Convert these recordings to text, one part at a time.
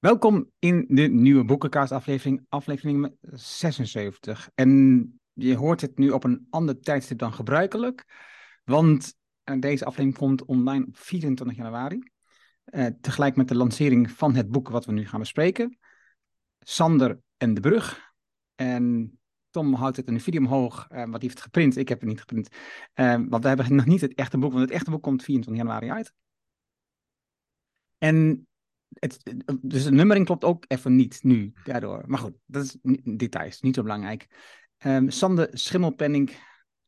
Welkom in de nieuwe boekenkast aflevering, aflevering 76. En je hoort het nu op een ander tijdstip dan gebruikelijk, want eh, deze aflevering komt online op 24 januari, uh, tegelijk met de lancering van het boek wat we nu gaan bespreken, Sander en de Brug. En Tom houdt het in een video omhoog, uh, wat hij heeft geprint. Ik heb het niet geprint, want we hebben nog niet het echte boek, want het echte boek komt 24 januari uit. En het, dus de nummering klopt ook even niet nu daardoor. Maar goed, dat is details, niet zo belangrijk. Um, Sander Schimmelpenning,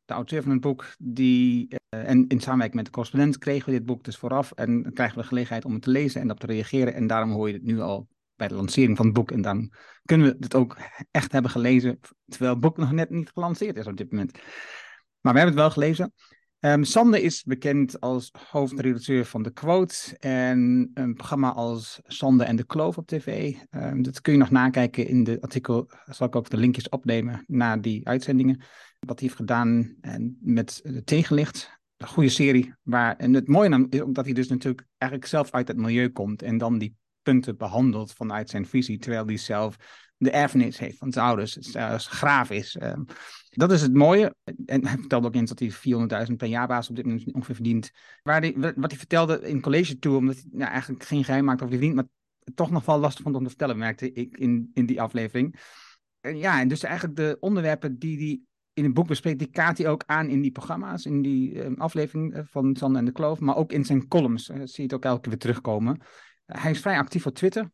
de auteur van het boek, die, uh, en in samenwerking met de correspondent kregen we dit boek dus vooraf. En dan krijgen we de gelegenheid om het te lezen en op te reageren. En daarom hoor je het nu al bij de lancering van het boek. En dan kunnen we het ook echt hebben gelezen, terwijl het boek nog net niet gelanceerd is op dit moment. Maar we hebben het wel gelezen. Um, Sander is bekend als hoofdredacteur van De Quote en een programma als Sander en de Kloof op tv. Um, dat kun je nog nakijken in de artikel, zal ik ook de linkjes opnemen naar die uitzendingen. Wat hij heeft gedaan en met tegenlicht. Een goede serie. Waar, en het mooie is ook dat hij dus natuurlijk eigenlijk zelf uit het milieu komt en dan die punten behandelt vanuit zijn visie, terwijl hij zelf de erfenis heeft van zijn ouders, zelfs graaf is. Um, dat is het mooie. En hij vertelde ook eens dat hij 400.000 per jaar baas op dit moment ongeveer verdient. Waar die, wat hij vertelde in college toe, omdat hij nou, eigenlijk geen geheim maakt over die verdient, maar toch nog wel lastig vond om te vertellen, merkte ik in, in die aflevering. En ja, en dus eigenlijk de onderwerpen die hij in het boek bespreekt, die kaart hij ook aan in die programma's, in die uh, aflevering eh, van Sander en de Kloof, maar ook in zijn columns. Uh, zie je het ook elke keer weer terugkomen. hij is vrij actief op Twitter.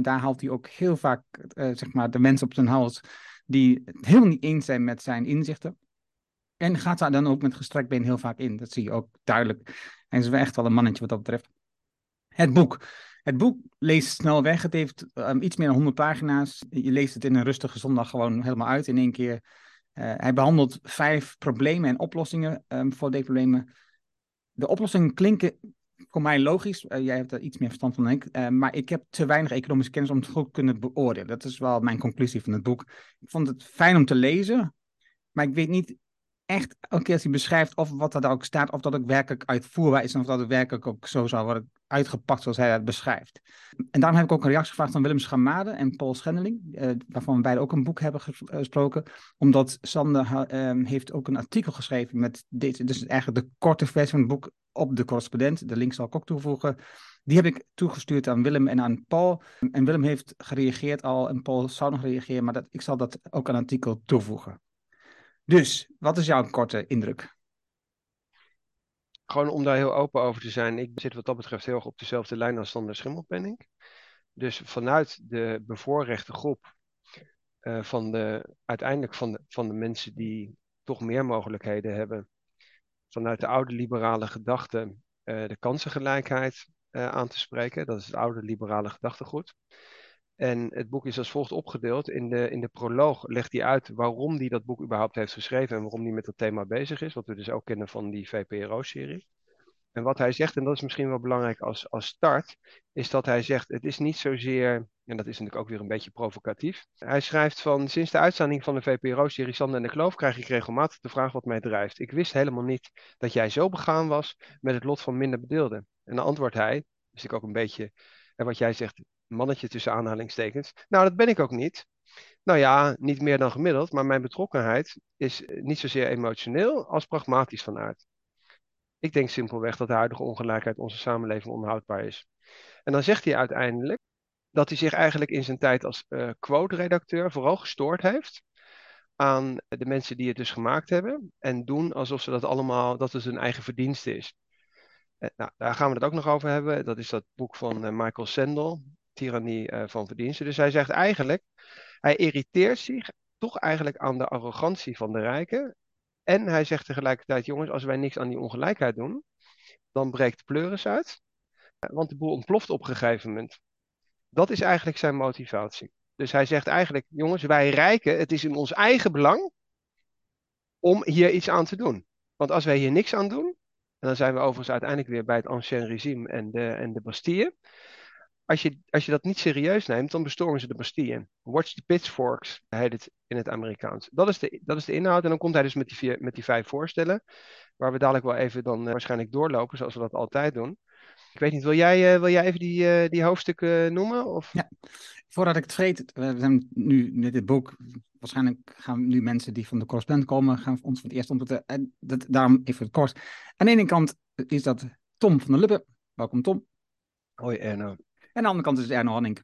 Daar haalt hij ook heel vaak zeg maar, de mensen op zijn hals die het helemaal niet eens zijn met zijn inzichten. En gaat daar dan ook met gestrekt been heel vaak in. Dat zie je ook duidelijk. En is echt wel een mannetje wat dat betreft. Het boek. Het boek leest snel weg. Het heeft um, iets meer dan 100 pagina's. Je leest het in een rustige zondag gewoon helemaal uit in één keer. Uh, hij behandelt vijf problemen en oplossingen um, voor deze problemen. De oplossingen klinken voor mij logisch. Uh, jij hebt er iets meer verstand van dan ik. Uh, maar ik heb te weinig economische kennis om het goed te kunnen beoordelen. Dat is wel mijn conclusie van het boek. Ik vond het fijn om te lezen. Maar ik weet niet echt, elke keer als hij beschrijft of wat daar ook staat, of dat ook werkelijk uitvoerbaar is en of dat het werkelijk ook zo zou worden uitgepakt zoals hij dat beschrijft. En daarom heb ik ook een reactie gevraagd van Willem Schamade en Paul Schendeling, uh, waarvan we beide ook een boek hebben gesproken, omdat Sander heeft ook een artikel geschreven met dit, dus eigenlijk de korte versie van het boek op de correspondent. De link zal ik ook toevoegen. Die heb ik toegestuurd aan Willem en aan Paul. En Willem heeft gereageerd al en Paul zou nog reageren, maar dat, ik zal dat ook aan het artikel toevoegen. Dus, wat is jouw korte indruk? Gewoon om daar heel open over te zijn. Ik zit wat dat betreft heel erg op dezelfde lijn als Sander Schimmelpenning. Dus vanuit de bevoorrechte groep uh, van de, uiteindelijk van de, van de mensen die toch meer mogelijkheden hebben, vanuit de oude liberale gedachte uh, de kansengelijkheid uh, aan te spreken. Dat is het oude liberale gedachtegoed. En het boek is als volgt opgedeeld. In de, in de proloog legt hij uit waarom hij dat boek überhaupt heeft geschreven en waarom hij met dat thema bezig is. Wat we dus ook kennen van die VPRO-serie. En wat hij zegt, en dat is misschien wel belangrijk als, als start, is dat hij zegt: het is niet zozeer, en dat is natuurlijk ook weer een beetje provocatief. Hij schrijft van: sinds de uitzending van de VPRO-serie Sander en de Kloof krijg ik regelmatig de vraag wat mij drijft. Ik wist helemaal niet dat jij zo begaan was met het lot van minder bedeelden. En dan antwoordt hij, dus ik ook een beetje, en wat jij zegt, mannetje tussen aanhalingstekens. Nou, dat ben ik ook niet. Nou ja, niet meer dan gemiddeld, maar mijn betrokkenheid is niet zozeer emotioneel als pragmatisch van aard. Ik denk simpelweg dat de huidige ongelijkheid onze samenleving onhoudbaar is. En dan zegt hij uiteindelijk dat hij zich eigenlijk in zijn tijd als uh, quote-redacteur vooral gestoord heeft aan de mensen die het dus gemaakt hebben en doen alsof ze dat allemaal, dat het hun eigen verdienste is. Uh, nou, daar gaan we het ook nog over hebben. Dat is dat boek van uh, Michael Sandel, Tyrannie van Verdiensten. Dus hij zegt eigenlijk, hij irriteert zich toch eigenlijk aan de arrogantie van de rijken en hij zegt tegelijkertijd, jongens, als wij niks aan die ongelijkheid doen, dan breekt pleuris uit. Want de boel ontploft op een gegeven moment. Dat is eigenlijk zijn motivatie. Dus hij zegt eigenlijk, jongens, wij rijken, het is in ons eigen belang om hier iets aan te doen. Want als wij hier niks aan doen, en dan zijn we overigens uiteindelijk weer bij het ancien regime en de, en de Bastille als je, als je dat niet serieus neemt, dan bestormen ze de Bastille. Watch the pitchforks, heet het in het Amerikaans. Dat is de, dat is de inhoud. En dan komt hij dus met die, vier, met die vijf voorstellen, waar we dadelijk wel even dan uh, waarschijnlijk doorlopen, zoals we dat altijd doen. Ik weet niet, wil jij, wil jij even die, die hoofdstukken noemen? Of? Ja, voordat ik het vergeet, we zijn nu met dit boek, waarschijnlijk gaan nu mensen die van de correspondent komen, gaan ons voor het eerst ontmoeten. En dat, daarom even kort. Aan de ene kant is dat Tom van der Lubbe. Welkom Tom. Hoi Erno. Aan de andere kant is het Erno Hanning.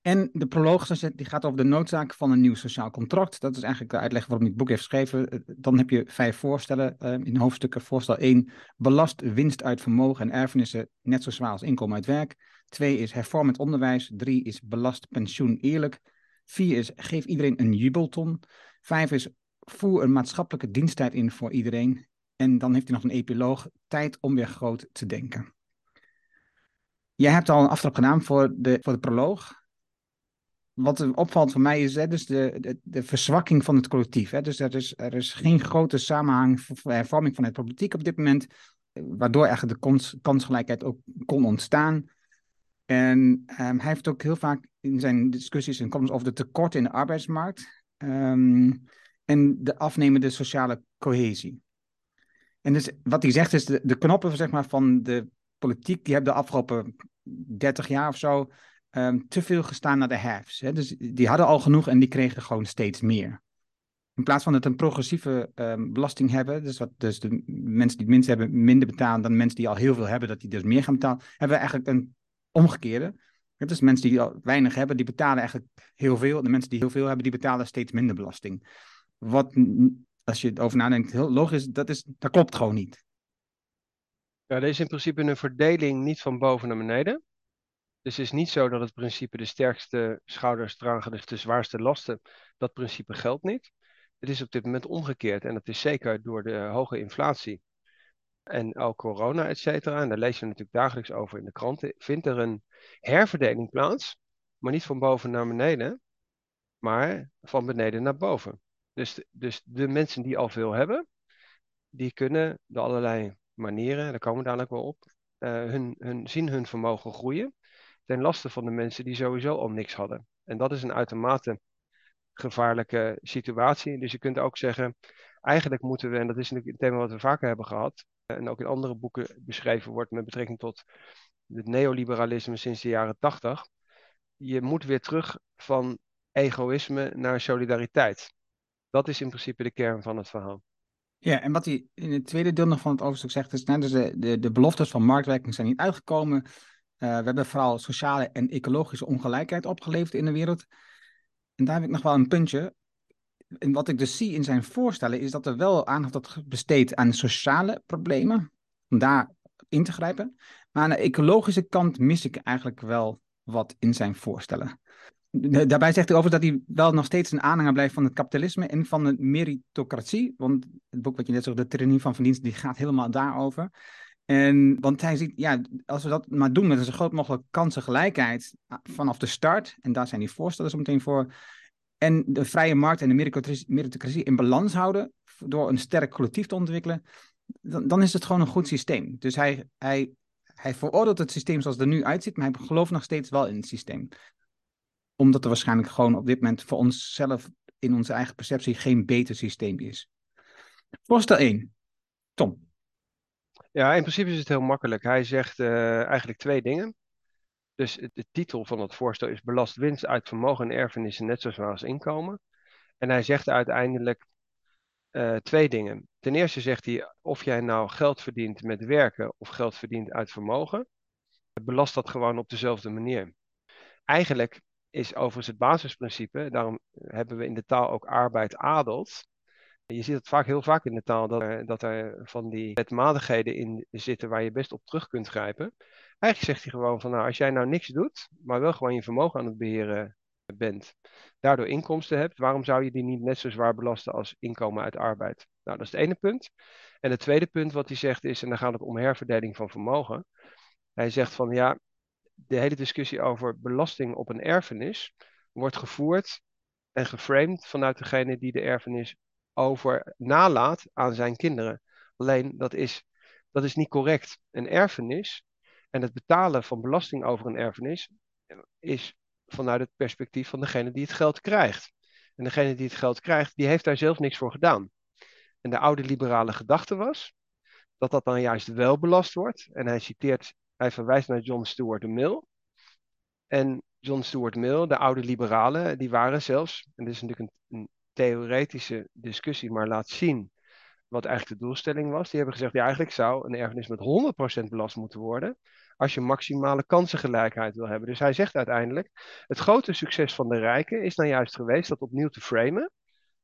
En de proloog die gaat over de noodzaak van een nieuw sociaal contract. Dat is eigenlijk de uitleg waarom ik het boek heeft geschreven. Eh, dan heb je vijf voorstellen uh, in hoofdstukken. Voorstel 1, belast winst uit vermogen en erfenissen net zo zwaar als inkomen uit werk. 2 is hervorm het onderwijs. 3 is belast pensioen eerlijk. 4 is geef iedereen een jubelton. 5 is voer een maatschappelijke diensttijd in voor iedereen. En dan heeft hij nog een epiloog, tijd om weer groot te denken. Jij hebt al een aftrap gedaan voor de, voor de proloog wat opvalt voor mij is hè, dus de, de, de, verzwakking van het collectief. Hè. Dus er is, er is geen grote samenhang hervorming van het politiek op dit moment, waardoor eigenlijk de kansgelijkheid ook kon ontstaan. En um, hij heeft ook heel vaak in zijn discussies en comments over de tekorten in de arbeidsmarkt um, en de afnemende sociale cohesie. En dus wat hij zegt is, de, de knoppen zeg maar, van de politiek, die hebben de afgelopen 30 jaar of zo um, te veel gestaan naar de haves. Hè? Dus die hadden al genoeg en die kregen gewoon steeds meer. In plaats van het een progressieve um, belasting hebben, dus, wat, dus de mensen die het minst hebben minder betalen dan mensen die al heel veel hebben, dat die dus meer gaan betalen, hebben we eigenlijk een omgekeerde. Dus mensen die al weinig hebben, die betalen eigenlijk heel veel. De mensen die heel veel hebben, die betalen steeds minder belasting. Wat, als je het over nadenkt, logisch, dat, is, dat klopt gewoon niet. Ja, er is in principe een verdeling niet van boven naar beneden. Dus het is niet zo dat het principe de sterkste schouders dragen de zwaarste lasten. Dat principe geldt niet. Het is op dit moment omgekeerd en dat is zeker door de hoge inflatie en ook corona, et cetera. En daar lees je natuurlijk dagelijks over in de kranten. Vindt er een herverdeling plaats, maar niet van boven naar beneden, maar van beneden naar boven. Dus, dus de mensen die al veel hebben, die kunnen door allerlei manieren, daar komen we dadelijk wel op, uh, hun, hun, zien hun vermogen groeien ten laste van de mensen die sowieso al niks hadden. En dat is een uitermate gevaarlijke situatie. Dus je kunt ook zeggen, eigenlijk moeten we, en dat is natuurlijk een thema wat we vaker hebben gehad, en ook in andere boeken beschreven wordt met betrekking tot het neoliberalisme sinds de jaren tachtig. Je moet weer terug van egoïsme naar solidariteit. Dat is in principe de kern van het verhaal. Ja, en wat hij in het tweede deel nog van het hoofdstuk zegt, is nou, dus de, de, de beloftes van marktwerking zijn niet uitgekomen. Eh, we hebben vooral sociale en ecologische ongelijkheid opgeleverd in de wereld. En daar heb ik nog wel een puntje. En wat ik dus zie in zijn voorstellen is dat er wel aandacht wordt besteed aan sociale problemen, om daar in te grijpen. Maar aan de ecologische kant mis ik eigenlijk wel wat in zijn voorstellen. Daarbij zegt hij over dat hij wel nog steeds een aanhanger blijft van het kapitalisme en van de meritocratie. Want het boek wat je net zegt, de tyrannie van verdiensten, die gaat helemaal daarover. En, want hij ziet, ja, als we dat maar doen met een zo groot mogelijk kansengelijkheid vanaf de start, en daar zijn die voorstellen zo meteen voor, en de vrije markt en de meritocratie in balans houden door een sterk collectief te ontwikkelen, dan, dan is het gewoon een goed systeem. Dus hij, hij, hij veroordeelt het systeem zoals het er nu uitziet, maar hij gelooft nog steeds wel in het systeem. Omdat er waarschijnlijk gewoon op dit moment voor onszelf in onze eigen perceptie geen beter systeem is. Voorstel 1. Tom. Ja, in principe is het heel makkelijk. Hij zegt uh, eigenlijk twee dingen. Dus de titel van het voorstel is belast winst uit vermogen en erfenissen net zoals als inkomen. En hij zegt uiteindelijk uh, twee dingen. Ten eerste zegt hij, of jij nou geld verdient met werken of geld verdient uit vermogen, belast dat gewoon op dezelfde manier. Eigenlijk is overigens het basisprincipe, daarom hebben we in de taal ook arbeid adelt, je ziet het vaak, heel vaak in de taal dat er, dat er van die wetmatigheden in zitten waar je best op terug kunt grijpen. Eigenlijk zegt hij gewoon van nou, als jij nou niks doet, maar wel gewoon je vermogen aan het beheren bent, daardoor inkomsten hebt, waarom zou je die niet net zo zwaar belasten als inkomen uit arbeid? Nou, dat is het ene punt. En het tweede punt wat hij zegt is, en dan gaat het om herverdeling van vermogen. Hij zegt van ja, de hele discussie over belasting op een erfenis wordt gevoerd en geframed vanuit degene die de erfenis over nalaat aan zijn kinderen. Alleen dat is, dat is niet correct. Een erfenis en het betalen van belasting over een erfenis is vanuit het perspectief van degene die het geld krijgt. En degene die het geld krijgt, die heeft daar zelf niks voor gedaan. En de oude liberale gedachte was dat dat dan juist wel belast wordt. En hij citeert, hij verwijst naar John Stuart Mill. En John Stuart Mill, de oude liberalen, die waren zelfs, en dit is natuurlijk een, theoretische discussie, maar laat zien wat eigenlijk de doelstelling was. Die hebben gezegd, ja, eigenlijk zou een erfenis met 100% belast moeten worden als je maximale kansengelijkheid wil hebben. Dus hij zegt uiteindelijk, het grote succes van de rijken is nou juist geweest dat opnieuw te framen.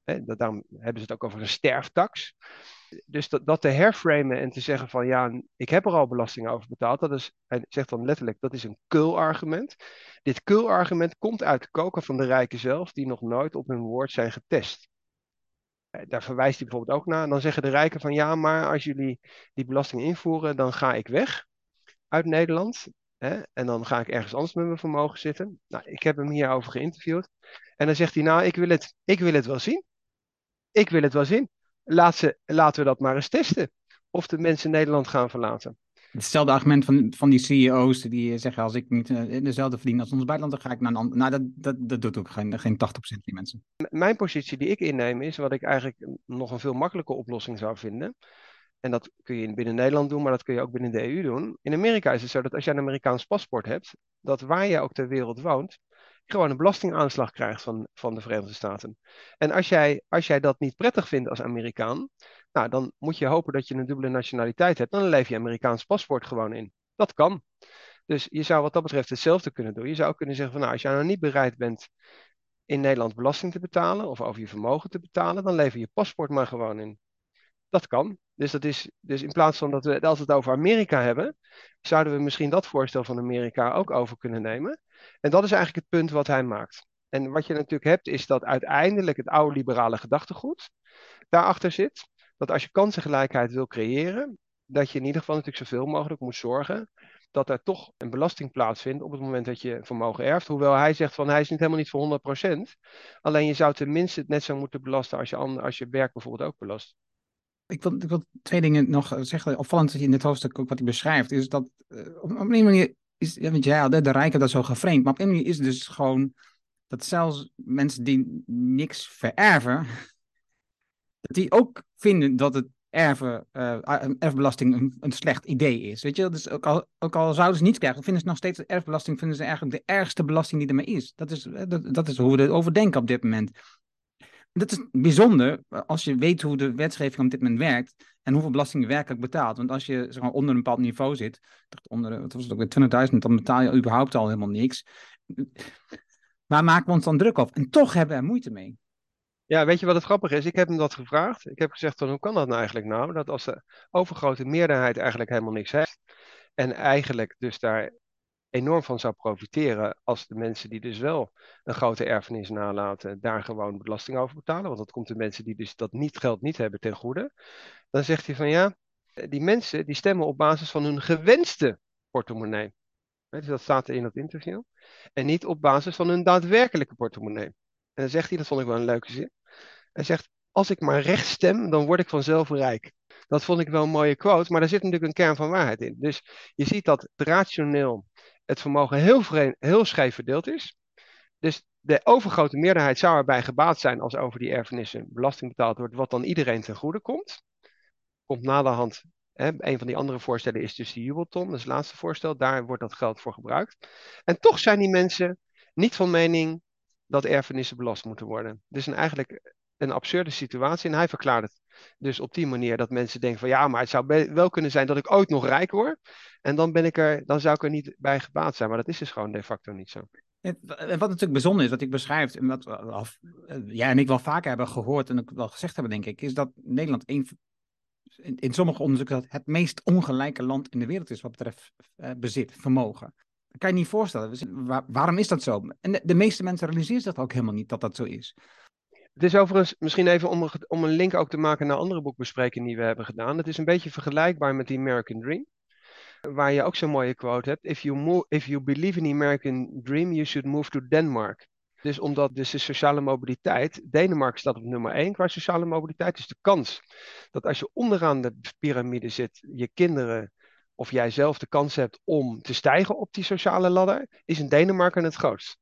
Hè, daarom hebben ze het ook over een sterftax. Dus dat, dat te herframen en te zeggen van ja, ik heb er al belasting over betaald, dat is, hij zegt dan letterlijk, dat is een kul-argument. Dit kul-argument komt uit de koker van de rijken zelf, die nog nooit op hun woord zijn getest. Eh, daar verwijst hij bijvoorbeeld ook naar. En dan zeggen de rijken van ja, maar als jullie die belasting invoeren, dan ga ik weg uit Nederland. Hè, en dan ga ik ergens anders met mijn vermogen zitten. Nou, ik heb hem hierover geïnterviewd. En dan zegt hij, nou, ik wil het, ik wil het wel zien. Ik wil het wel zien. Laat ze, laten we dat maar eens testen. Of de mensen Nederland gaan verlaten. Hetzelfde argument van, van die CEO's die zeggen: als ik niet uh, dezelfde verdien als ons buitenland, dan ga ik naar een ander. Nou, dat, dat, dat doet ook geen, geen 80% die mensen. mijn positie die ik inneem is wat ik eigenlijk nog een veel makkelijker oplossing zou vinden. En dat kun je binnen Nederland doen, maar dat kun je ook binnen de EU doen. In Amerika is het zo dat als je een Amerikaans paspoort hebt, dat waar je ook ter wereld woont, gewoon een belastingaanslag krijgt van, van de Verenigde Staten. En als jij, als jij dat niet prettig vindt als Amerikaan, nou, dan moet je hopen dat je een dubbele nationaliteit hebt. Dan leef je Amerikaans paspoort gewoon in. Dat kan. Dus je zou wat dat betreft hetzelfde kunnen doen. Je zou kunnen zeggen van nou, als jij nou niet bereid bent in Nederland belasting te betalen of over je vermogen te betalen, dan lever je paspoort maar gewoon in. Dat kan. Dus, dat is, dus in plaats van dat we als het over Amerika hebben, zouden we misschien dat voorstel van Amerika ook over kunnen nemen. En dat is eigenlijk het punt wat hij maakt. En wat je natuurlijk hebt, is dat uiteindelijk het oude liberale gedachtegoed daarachter zit. Dat als je kansengelijkheid wil creëren, dat je in ieder geval natuurlijk zoveel mogelijk moet zorgen dat er toch een belasting plaatsvindt op het moment dat je vermogen erft. Hoewel hij zegt van hij is niet helemaal niet voor 100%. Alleen je zou tenminste het net zo moeten belasten als je, als je werk bijvoorbeeld ook belast. Ik wil, ik twee dingen nog zeggen. Opvallend dat je in dit hoofdstuk wat hij beschrijft, is dat uh, op een manier is, ja, want ja, de, rijken dat zo geframed, maar op een manier is het dus gewoon dat zelfs mensen die niks vererven, dat die ook vinden dat het erven, uh, erfbelasting een, een, slecht idee is. Weet je, dus ook al, ook al zouden ze niets krijgen, vinden ze nog steeds erfbelasting vinden ze eigenlijk de ergste belasting die er maar is. Dat is, dat, dat is hoe we erover denken op dit moment dat is bijzonder als je weet hoe de wetgeving op dit moment werkt en hoeveel belasting je werkelijk betaalt. Want als je zeg onder een bepaald niveau zit, onder, wat was het ook, 20.000, dan betaal je überhaupt al helemaal niks. Waar maken we ons dan druk op? En toch hebben we er moeite mee. Ja, weet je wat het grappige is? Ik heb hem dat gevraagd. Ik heb gezegd, hoe kan dat nou eigenlijk nou? Dat als de overgrote meerderheid eigenlijk helemaal niks heeft. En eigenlijk dus daar enorm van zou profiteren als de mensen die dus wel een grote erfenis nalaten, daar gewoon belasting over betalen. Want dat komt de mensen die dus dat niet, geld niet hebben ten goede. Dan zegt hij van ja, die mensen die stemmen op basis van hun gewenste portemonnee. Dus dat staat er in dat interview. En niet op basis van hun daadwerkelijke portemonnee. En dan zegt hij, dat vond ik wel een leuke zin. Hij zegt, als ik maar recht stem, dan word ik vanzelf rijk. Dat vond ik wel een mooie quote, maar daar zit natuurlijk een kern van waarheid in. Dus je ziet dat rationeel het vermogen heel, heel scheef verdeeld is. Dus de overgrote meerderheid zou erbij gebaat zijn als over die erfenissen belasting betaald wordt, wat dan iedereen ten goede komt. Komt naderhand, hè, een van die andere voorstellen is dus die jubelton, dat is het laatste voorstel, daar wordt dat geld voor gebruikt. En toch zijn die mensen niet van mening dat erfenissen belast moeten worden. Dus een, eigenlijk een absurde situatie en hij verklaart het dus op die manier dat mensen denken van ja, maar het zou wel kunnen zijn dat ik ooit nog rijk word. En dan, ben ik er, dan zou ik er niet bij gebaat zijn. Maar dat is dus gewoon de facto niet zo. En wat natuurlijk bijzonder is, wat ik beschrijf, en wat jij en ik wel vaker hebben gehoord en ook wel gezegd hebben, denk ik, is dat Nederland in, sommige onderzoeken het meest ongelijke land in de wereld is wat betreft uh, bezit, vermogen. Dat kan je niet voorstellen. waarom is dat zo? En de, de meeste mensen realiseren zich ook helemaal niet dat dat zo is. Het is overigens misschien even om, om een link ook te maken naar andere boekbesprekingen die we hebben gedaan. Het is een beetje vergelijkbaar met die American Dream. Waar je ook zo'n mooie quote hebt. If you, if you believe in the American Dream, you should move to Denmark. Dus omdat dus de sociale mobiliteit, Denemarken staat op nummer 1 qua sociale mobiliteit, is de kans dat als je onderaan de piramide zit, je kinderen of jij zelf de kans hebt om te stijgen op die sociale ladder, is in Denemarken het grootst.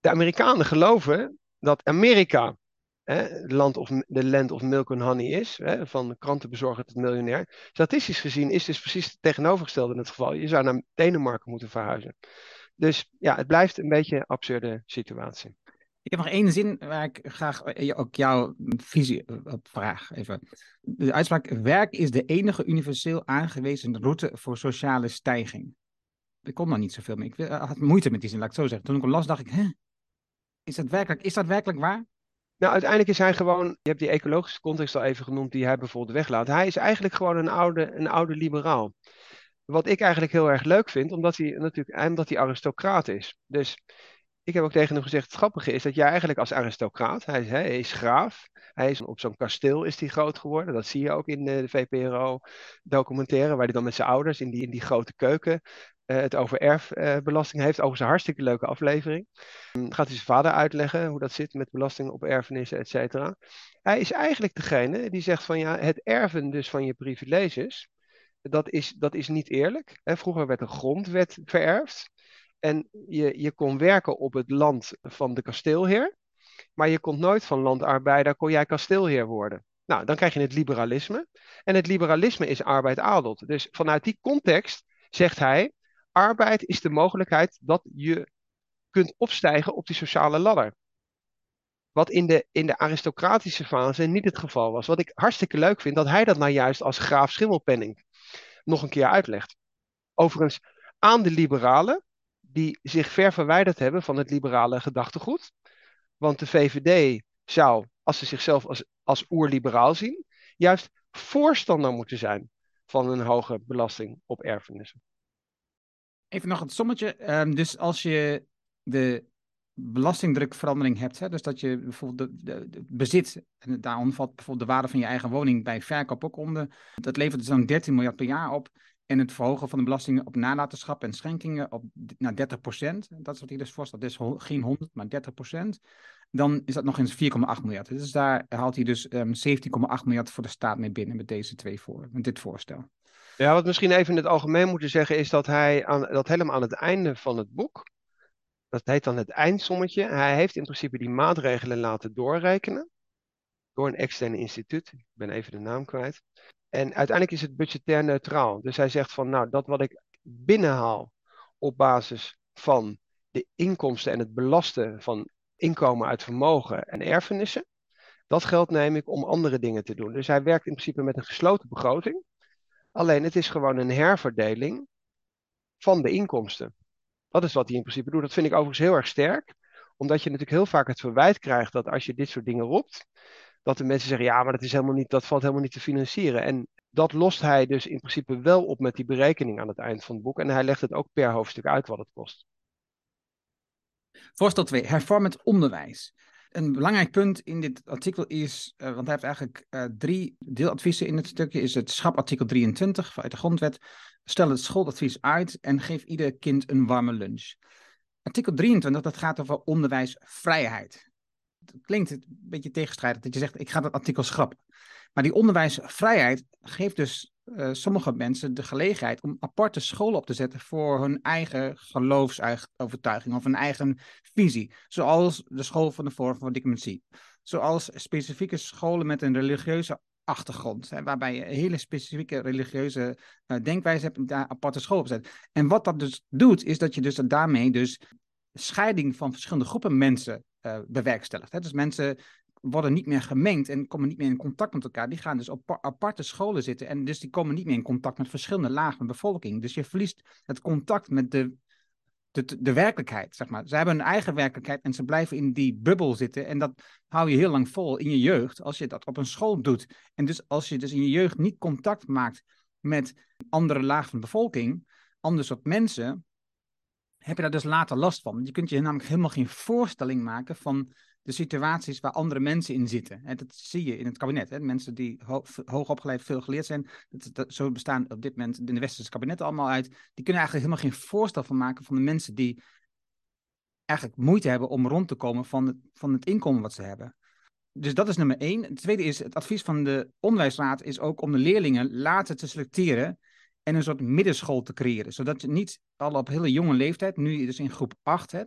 De Amerikanen geloven dat Amerika hè, land of, de land of milk and honey is, hè, van krantenbezorger tot miljonair. Statistisch gezien is dus precies het tegenovergestelde in het geval. Je zou naar Denemarken moeten verhuizen. Dus ja, het blijft een beetje een absurde situatie. Ik heb nog één zin waar ik graag eh, ook jouw visie op vraag. Even. De uitspraak: werk is de enige universeel aangewezen route voor sociale stijging. Ik kon daar niet zoveel mee. Ik had moeite met die zin, laat ik het zo zeggen. Toen ik hem las, dacht ik: hè? Is dat werkelijk, is dat werkelijk waar? Nou, uiteindelijk is hij gewoon, je hebt die ecologische context al even genoemd, die hij bijvoorbeeld weglaat. Hij is eigenlijk gewoon een oude, een oude liberaal. Wat ik eigenlijk heel erg leuk vind, omdat hij natuurlijk omdat hij aristocraat is. Dus ik heb ook tegen hem gezegd, het grappige is dat jij eigenlijk als aristocraat, hij hij is graaf, hij is op zo'n kasteel is hij groot geworden. Dat zie je ook in de VPRO documentaire, waar hij dan met zijn ouders in die, in die grote keuken uh, het over erfbelasting uh, heeft. Overigens een hartstikke leuke aflevering. Dan gaat hij zijn vader uitleggen hoe dat zit met belasting op erfenissen, et cetera. Hij is eigenlijk degene die zegt van ja, het erven dus van je privileges, dat is, dat is niet eerlijk. Hè, vroeger werd een grondwet vererfd. En je, je kon werken op het land van de kasteelheer. Maar je kon nooit van landarbeider, kon jij kasteelheer worden. Nou, dan krijg je het liberalisme. En het liberalisme is arbeid adelt. Dus vanuit die context zegt hij, arbeid is de mogelijkheid dat je kunt opstijgen op die sociale ladder. Wat in de, in de aristocratische fase niet het geval was. Wat ik hartstikke leuk vind, dat hij dat nou juist als graaf Schimmelpenning nog een keer uitlegt. Overigens, aan de liberalen, die zich ver verwijderd hebben van het liberale gedachtegoed. Want de VVD zou, als ze zichzelf als, als oerliberaal zien, juist voorstander moeten zijn van een hoge belasting op erfenissen. Even nog het sommetje. Um, dus als je de belastingdrukverandering hebt, hè, dus dat je bijvoorbeeld de, bezit, en daarom valt bijvoorbeeld de waarde van je eigen woning bij verkoop ook onder, dat levert dus zo'n 13 miljard per jaar op. En het verhogen van de belastingen op nalatenschap en schenkingen op, naar 30% Dat is wat hij dus voorstelt. Dus geen 100, maar 30% Dan is dat nog eens 4,8 miljard. Dus daar haalt hij dus um, ehm, 17,8 miljard voor de staat mee binnen met deze twee voor, met dit voorstel. Ja, wat misschien even in het algemeen moeten zeggen is dat hij aan, dat helemaal aan het einde van het boek, dat heet dan het eindsommetje, hij heeft in principe die maatregelen laten doorrekenen door een extern instituut. Ik ben even de naam kwijt. En uiteindelijk is het budgetair neutraal. Dus hij zegt van, nou, dat wat ik binnenhaal op basis van de inkomsten en het belasten van inkomen uit vermogen en erfenissen, dat geld neem ik om andere dingen te doen. Dus hij werkt in principe met een gesloten begroting. Alleen het is gewoon een herverdeling van de inkomsten. Dat is wat hij in principe doet. Dat vind ik overigens heel erg sterk, omdat je natuurlijk heel vaak het verwijt krijgt dat als je dit soort dingen roept, dat de mensen zeggen, ja, maar dat, is helemaal niet, dat valt helemaal niet te financieren. En dat lost hij dus in principe wel op met die berekening aan het eind van het boek. En hij legt het ook per hoofdstuk uit wat het kost. Voorstel 2, hervormend onderwijs. Een belangrijk punt in dit artikel is, uh, want hij heeft eigenlijk uh, drie deeladviezen in het stukje, is het schapartikel 23 uit de grondwet. Stel het schooladvies uit en geef ieder kind een warme lunch. Artikel 23, dat gaat over onderwijsvrijheid klinkt een beetje tegenstrijdig dat je zegt, ik ga dat artikel schrappen. Maar die onderwijsvrijheid geeft dus uh, sommige mensen de gelegenheid om aparte scholen op te zetten voor hun eigen geloofsovertuiging of hun eigen visie. Zoals de school van de vorm van diplomatie. Zoals specifieke scholen met een religieuze achtergrond, hè, waarbij je hele specifieke religieuze uh, denkwijze hebt en daar aparte school op zet. En wat dat dus doet, is dat je dus daarmee dus scheiding van verschillende groepen mensen uh. Hè? Dus mensen worden niet meer gemengd en komen niet meer in contact met elkaar. Die gaan dus op aparte scholen zitten en dus die komen niet meer in contact met verschillende lagen van bevolking. Dus je verliest het contact met de, de, de werkelijkheid, zeg maar. Ze hebben hun eigen werkelijkheid en ze blijven in die bubbel zitten en dat hou je heel lang vol in je jeugd als je dat op een school doet. En dus als je dus in je jeugd niet contact maakt met andere lagen van bevolking, ander soort mensen, heb je daar dus later last van. Je kunt je namelijk helemaal geen voorstelling maken van de situaties waar andere mensen in zitten. En dat zie je in het kabinet. Hè? Mensen die ho hoog opgeleid, veel geleerd zijn, dat, zo bestaan op dit moment in de westerse kabinetten allemaal uit. Die kunnen eigenlijk helemaal geen voorstel van maken van de mensen die eigenlijk moeite hebben om rond te komen van het, van het inkomen wat ze hebben. Dus dat is nummer één. Het tweede is, het advies van de onderwijsraad is ook om de leerlingen later te selecteren en een soort middenschool te creëren. Zodat je niet al op hele jonge leeftijd, nu dus in groep 8, hè,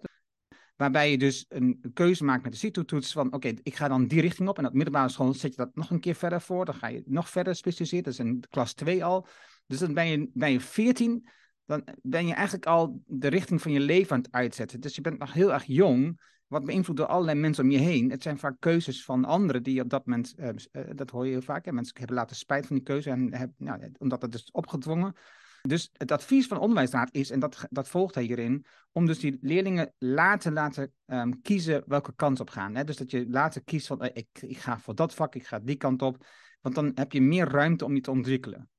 Waarbij je dus een keuze maakt met de CITO-toets van oké, ik ga dan die richting op. En op middelbare school zet je dat nog een keer verder voor. Dan ga je nog verder specialiseren. Dat is in klas 2 al. Dus dan ben je, ben je 14, dan ben je eigenlijk al de richting van je leven aan het uitzetten. Dus je bent nog heel erg jong, wat beïnvloed door allerlei mensen om je heen. Het zijn vaak keuzes van anderen die op dat moment, uh, dat hoor je heel vaak, hè? mensen hebben later spijt van die keuze, en nou, omdat het is opgedwongen. Dus het advies van de onderwijsraad is, en dat, dat volgt hij hierin, om dus die leerlingen later laten um, kiezen welke kant op gaan. Hè? Dus dat je later kiest van, ik, ik ga voor dat vak, ik ga die kant op. Want dan heb je meer ruimte om je te ontwikkelen.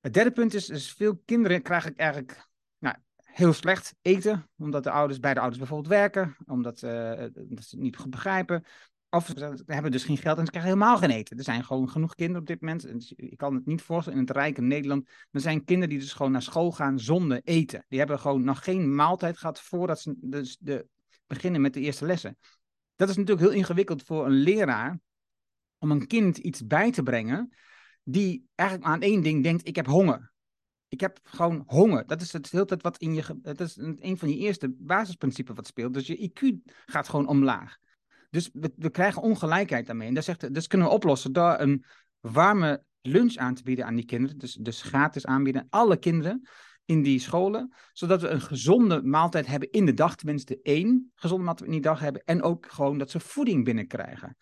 Het derde punt is, is veel kinderen krijgen eigenlijk nou, heel slecht eten, omdat de ouders, beide ouders bijvoorbeeld werken, omdat, uh, ze het niet goed begrijpen. Of ze hebben dus geen geld en ze krijgen helemaal geen eten. Er zijn gewoon genoeg kinderen op dit moment. Dus ik kan het niet voorstellen in het rijke Nederland. Er zijn kinderen die dus gewoon naar school gaan zonder eten. Die hebben gewoon nog geen maaltijd gehad voordat ze dus de, beginnen met de eerste lessen. Dat is natuurlijk heel ingewikkeld voor een leraar om een kind iets bij te brengen die eigenlijk aan één ding denkt, ik heb honger. Ik heb gewoon honger. Dat is het hele tijd wat in je. Dat is een van je eerste basisprincipes wat speelt. Dus je IQ gaat gewoon omlaag. Dus we, we krijgen ongelijkheid daarmee. En dat zegt, dus kunnen we oplossen door een warme lunch aan te bieden aan die kinderen. Dus, dus gratis aanbieden aan alle kinderen in die scholen. Zodat we een gezonde maaltijd hebben in de dag. Tenminste één gezonde maaltijd in die dag hebben. En ook gewoon dat ze voeding binnenkrijgen.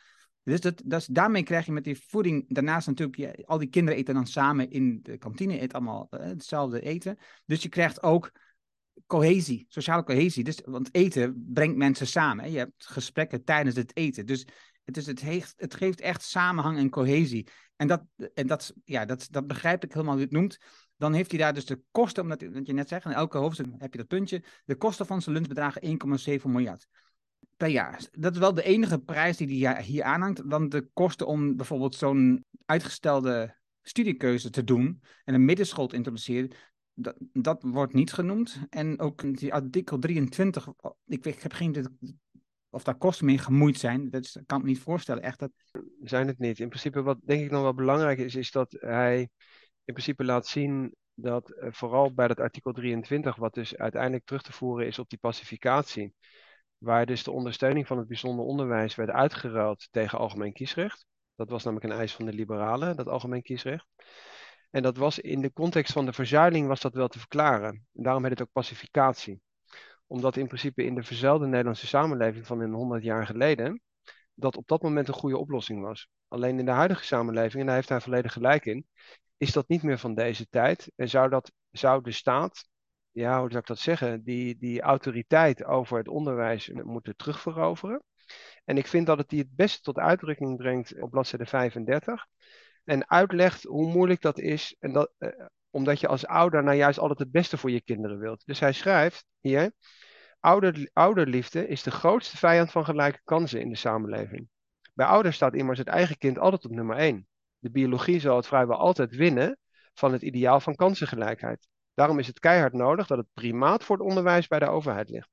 Dus dat, dat, daarmee krijg je met die voeding, daarnaast natuurlijk, al die kinderen eten dan samen in de kantine, eten allemaal uh, hetzelfde eten. Dus je krijgt ook cohesie, sociale cohesie. Dus, want eten brengt mensen samen. Je hebt gesprekken tijdens het eten. Dus het, is, het, het geeft echt samenhang en cohesie. En dat, en dat, ja, dat, dat begrijp ik helemaal hoe het noemt. Dan heeft hij daar dus de kosten, omdat je net zegt, in elke hoofdstuk heb je dat puntje. De kosten van zijn lunch bedragen 1,7 miljard per jaar. Dat is wel de enige prijs die hij hier aanhangt. Want de kosten om bijvoorbeeld zo'n uitgestelde studiekeuze te doen en een middenschool te introduceren, dat, dat wordt niet genoemd. En ook die artikel 23, ik, heb geen of daar kosten mee gemoeid zijn. Dat kan ik me niet voorstellen. Echt dat... Zijn het niet. In principe, wat denk ik nog wel belangrijk is, is dat hij in principe laat zien dat uh, vooral bij dat artikel 23, wat dus uiteindelijk terug te voeren is op die pacificatie, waar dus de ondersteuning van het bijzonder onderwijs werd uitgeruild tegen algemeen kiesrecht. Dat was namelijk een eis van de liberalen, dat algemeen kiesrecht. En dat was in de context van de verzuiling was dat wel te verklaren. En daarom heet het ook pacificatie. Omdat in principe in de verzuilde Nederlandse samenleving van een 100 jaar geleden, dat op dat moment een goede oplossing was. Alleen in de huidige samenleving, en daar heeft hij volledig gelijk in, is dat niet meer van deze tijd. En zou, dat, zou de staat ja, hoe zou ik dat zeggen, die, die autoriteit over het onderwijs moeten terugveroveren. En ik vind dat het die het beste tot uitdrukking brengt op bladzijde 35. En uitlegt hoe moeilijk dat is. En dat, eh, omdat je als ouder nou juist altijd het beste voor je kinderen wilt. Dus hij schrijft hier: ouder, ouderliefde is de grootste vijand van gelijke kansen in de samenleving. Bij ouders staat immers het eigen kind altijd op nummer 1. De biologie zal het vrijwel altijd winnen van het ideaal van kansengelijkheid. Daarom is het keihard nodig dat het primaat voor het onderwijs bij de overheid ligt.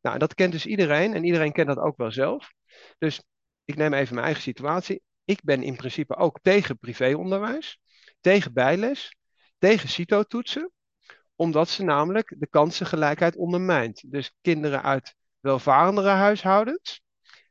Nou, dat kent dus iedereen en iedereen kent dat ook wel zelf. Dus ik neem even mijn eigen situatie. Ik ben in principe ook tegen privéonderwijs, tegen bijles, tegen CITO-toetsen, omdat ze namelijk de kansengelijkheid ondermijnt. Dus kinderen uit welvarendere huishoudens,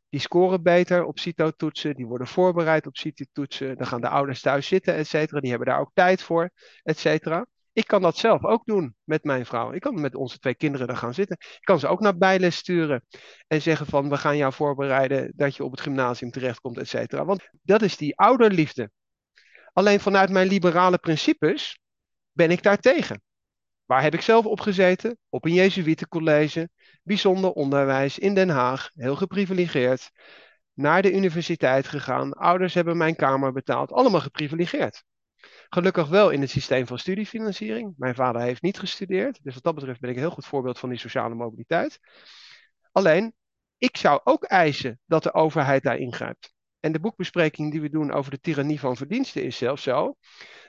die scoren beter op CITO-toetsen, die worden voorbereid op CITO-toetsen, dan gaan de ouders thuis zitten, et cetera, die hebben daar ook tijd voor, et cetera. Ik kan dat zelf ook doen met mijn vrouw. Ik kan met onze twee kinderen daar gaan zitten. Ik kan ze ook naar bijles sturen en zeggen van we gaan jou voorbereiden dat je op het gymnasium terechtkomt, et cetera. Want dat is die ouderliefde. Alleen vanuit mijn liberale principes ben ik daar tegen. Waar heb ik zelf op gezeten? Op een Jezuïetencollege, bijzonder onderwijs in Den Haag, heel geprivilegeerd. Naar de universiteit gegaan, ouders hebben mijn kamer betaald, allemaal geprivilegeerd. Gelukkig wel in het systeem van studiefinanciering. Mijn vader heeft niet gestudeerd, dus wat dat betreft ben ik een heel goed voorbeeld van die sociale mobiliteit. Alleen, ik zou ook eisen dat de overheid daar ingrijpt. En de boekbespreking die we doen over de tirannie van verdiensten is zelfs zo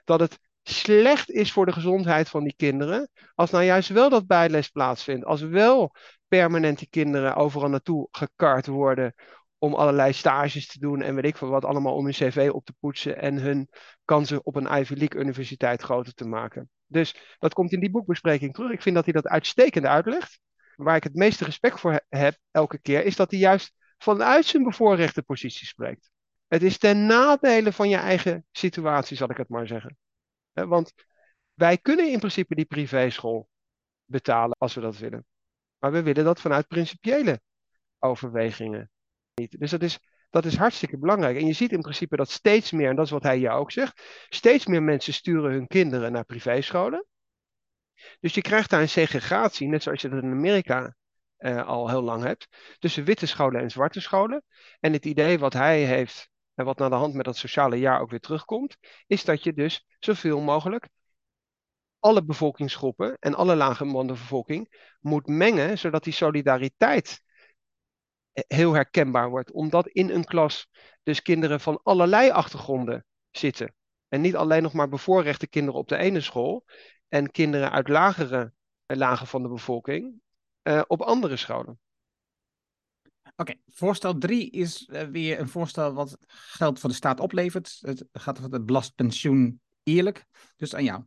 dat het slecht is voor de gezondheid van die kinderen. Als nou juist wel dat bijles plaatsvindt. Als wel permanent die kinderen overal naartoe gekart worden om allerlei stages te doen en weet ik veel wat allemaal om hun cv op te poetsen en hun kansen op een Ivy League universiteit groter te maken. Dus dat komt in die boekbespreking terug. Ik vind dat hij dat uitstekend uitlegt. waar ik het meeste respect voor heb elke keer, is dat hij juist vanuit zijn bevoorrechte positie spreekt. Het is ten nadele van je eigen situatie, zal ik het maar zeggen. Want wij kunnen in principe die privéschool betalen als we dat willen. Maar we willen dat vanuit principiële overwegingen Dus dat is, dat is hartstikke belangrijk. En je ziet in principe dat steeds meer, en dat is wat hij je ook zegt, steeds meer mensen sturen hun kinderen naar privéscholen. Dus je krijgt daar een segregatie, net zoals je dat in Amerika uh, al heel lang hebt, tussen witte scholen en zwarte scholen. En het idee wat hij heeft, en wat naar de hand met dat sociale jaar ook weer terugkomt, is dat je dus zoveel mogelijk alle bevolkingsgroepen en alle lage bevolking moet mengen, zodat die solidariteit heel herkenbaar wordt. Omdat in een klas dus kinderen van allerlei achtergronden zitten. En niet alleen nog maar bevoorrechte kinderen op de ene school en kinderen uit lagere lagen van de bevolking uh, op andere scholen. Oké, voorstel 3 is uh, weer een voorstel wat geld voor de staat oplevert. Het gaat over het belastpensioen eerlijk. Dus aan jou.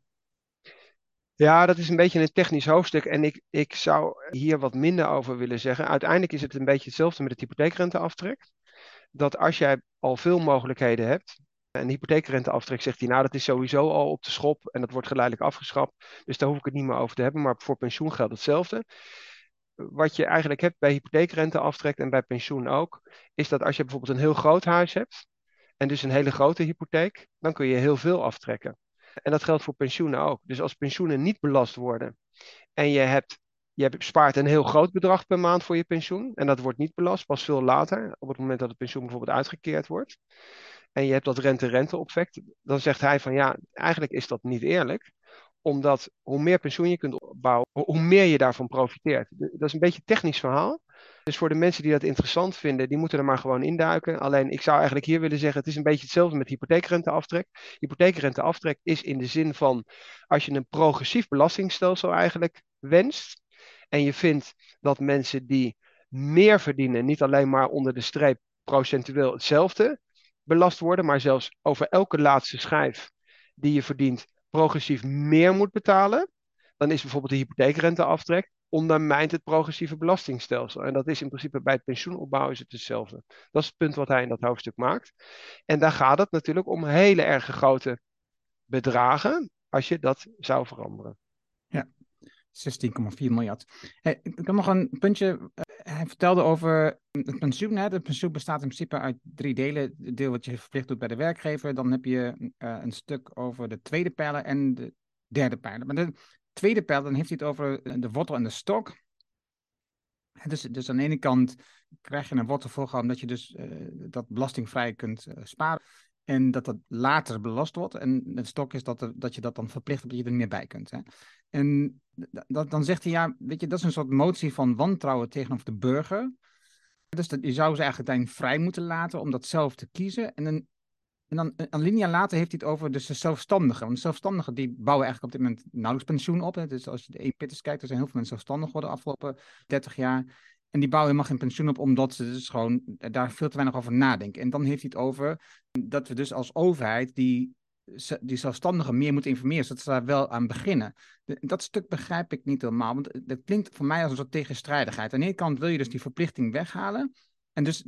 Ja, dat is een beetje een technisch hoofdstuk en ik, ik zou hier wat minder over willen zeggen. Uiteindelijk is het een beetje hetzelfde met het hypotheekrenteaftrek. Dat als jij al veel mogelijkheden hebt, en hypotheekrenteaftrek zegt hij, nou dat is sowieso al op de schop en dat wordt geleidelijk afgeschaft. Dus daar hoef ik het niet meer over te hebben, maar voor pensioen geldt hetzelfde. Wat je eigenlijk hebt bij hypotheekrenteaftrek en bij pensioen ook, is dat als je bijvoorbeeld een heel groot huis hebt en dus een hele grote hypotheek, dan kun je heel veel aftrekken. En dat geldt voor pensioenen ook. Dus als pensioenen niet belast worden en je hebt je spaart een heel groot bedrag per maand voor je pensioen. En dat wordt niet belast, pas veel later, op het moment dat het pensioen bijvoorbeeld uitgekeerd wordt. En je hebt dat rente-rente-effect. Dan zegt hij van ja, eigenlijk is dat niet eerlijk. Omdat hoe meer pensioen je kunt opbouwen, hoe meer je daarvan profiteert. Dat is een beetje een technisch verhaal. Dus voor de mensen die dat interessant vinden, die moeten er maar gewoon induiken. Alleen ik zou eigenlijk hier willen zeggen, het is een beetje hetzelfde met hypotheekrenteaftrek. Hypotheekrenteaftrek is in de zin van, als je een progressief belastingstelsel eigenlijk wenst, en je vindt dat mensen die meer verdienen, niet alleen maar onder de streep procentueel hetzelfde belast worden, maar zelfs over elke laatste schijf die je verdient progressief meer moet betalen, dan is bijvoorbeeld de hypotheekrenteaftrek ondermijnt het progressieve belastingstelsel. En dat is in principe bij het pensioenopbouw is het hetzelfde. Dat is het punt wat hij in dat hoofdstuk maakt. En daar gaat het natuurlijk om hele erg grote bedragen als je dat zou veranderen. Ja, 16,4 miljard. Hey, ik heb nog een puntje. Eh, hij vertelde over het pensioen. Hè. Het pensioen bestaat in principe uit drie delen. Het deel wat je verplicht doet bij de werkgever. Dan heb je uh, een stuk over de tweede pijler en de derde pijler. Maar de tweede pijler, dan heeft hij het over eh, de wortel en de stok. Dus, dus aan de ene kant krijg je een wortel voorgehouden dat je dus uh, dat belastingvrij kunt uh, sparen. En dat dat later belast wordt. En de stok is dat, dat je dat dan verplicht dat je er niet meer bij kunt. Hè. En dat, dan zegt hij, ja, weet je, dat is een soort motie van wantrouwen tegenover de burger. Dus dat, je zou ze eigenlijk vrij moeten laten om dat zelf te kiezen. En, dan, en dan een linia later heeft hij het over dus de zelfstandigen. Want de zelfstandigen die bouwen eigenlijk op dit moment nauwelijks pensioen op. Hè. Dus als je de e-pitters kijkt, er zijn heel veel mensen zelfstandig geworden de afgelopen 30 jaar. En die bouwen helemaal geen pensioen op, omdat ze dus gewoon daar veel te weinig over nadenken. En dan heeft hij het over dat we dus als overheid die, die zelfstandigen meer moeten informeren, zodat ze daar wel aan beginnen. Dat stuk begrijp ik niet helemaal, want dat klinkt voor mij als een soort tegenstrijdigheid. Aan de ene kant wil je dus die verplichting weghalen. En, dus,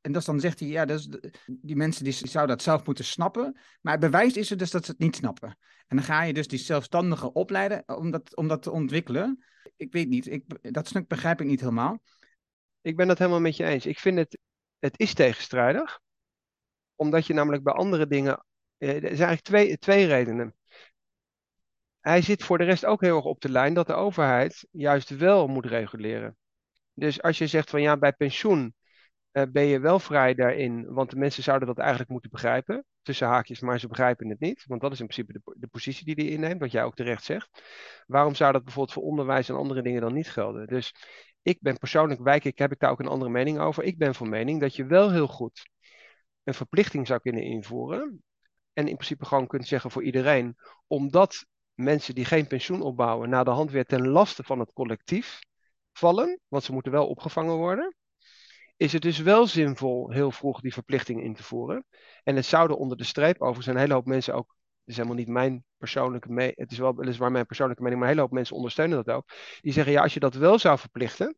en dus dan zegt hij, ja, dus die mensen die, zouden dat zelf moeten snappen. Maar het bewijs is er dus dat ze het niet snappen. En dan ga je dus die zelfstandigen opleiden om dat, om dat te ontwikkelen. Ik weet niet, ik, dat stuk begrijp ik niet helemaal. Ik ben het helemaal met je eens. Ik vind het, het is tegenstrijdig. Omdat je namelijk bij andere dingen, eh, er zijn eigenlijk twee, twee redenen. Hij zit voor de rest ook heel erg op de lijn dat de overheid juist wel moet reguleren. Dus als je zegt van ja, bij pensioen ben je wel vrij daarin, want de mensen zouden dat eigenlijk moeten begrijpen, tussen haakjes, maar ze begrijpen het niet, want dat is in principe de, positie die hij inneemt, wat jij ook terecht zegt. Waarom zou dat bijvoorbeeld voor onderwijs en andere dingen dan niet gelden? Dus ik ben persoonlijk, wijk ik, heb ik daar ook een andere mening over. Ik ben van mening dat je wel heel goed een verplichting zou kunnen invoeren. En in principe gewoon kunt zeggen voor iedereen. Omdat mensen die geen pensioen opbouwen, na de hand weer ten laste van het collectief vallen. Want ze moeten wel opgevangen worden. Is het dus wel zinvol heel vroeg die verplichting in te voeren. En het zouden onder de streep overigens een hele hoop mensen ook is helemaal niet mijn persoonlijke mening. Het is wel weliswaar mijn persoonlijke mening, maar een hele hoop mensen ondersteunen dat ook. Die zeggen, ja, als je dat wel zou verplichten,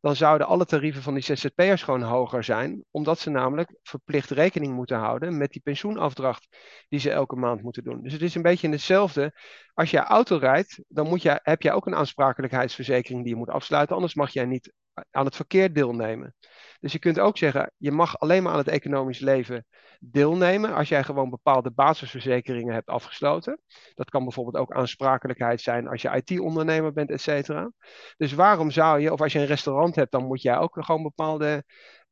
dan zouden alle tarieven van die ZZP'ers gewoon hoger zijn, omdat ze namelijk verplicht rekening moeten houden met die pensioenafdracht die ze elke maand moeten doen. Dus het is een beetje hetzelfde. Als je auto rijdt, dan moet je, heb jij ook een aansprakelijkheidsverzekering die je moet afsluiten, anders mag jij niet aan het verkeer deelnemen. Dus je kunt ook zeggen, je mag alleen maar aan het economisch leven deelnemen als jij gewoon bepaalde basisverzekeringen hebt afgesloten. Dat kan bijvoorbeeld ook aansprakelijkheid zijn als je IT-ondernemer bent, et cetera. Dus waarom zou je, of als je een restaurant hebt, dan moet jij ook gewoon bepaalde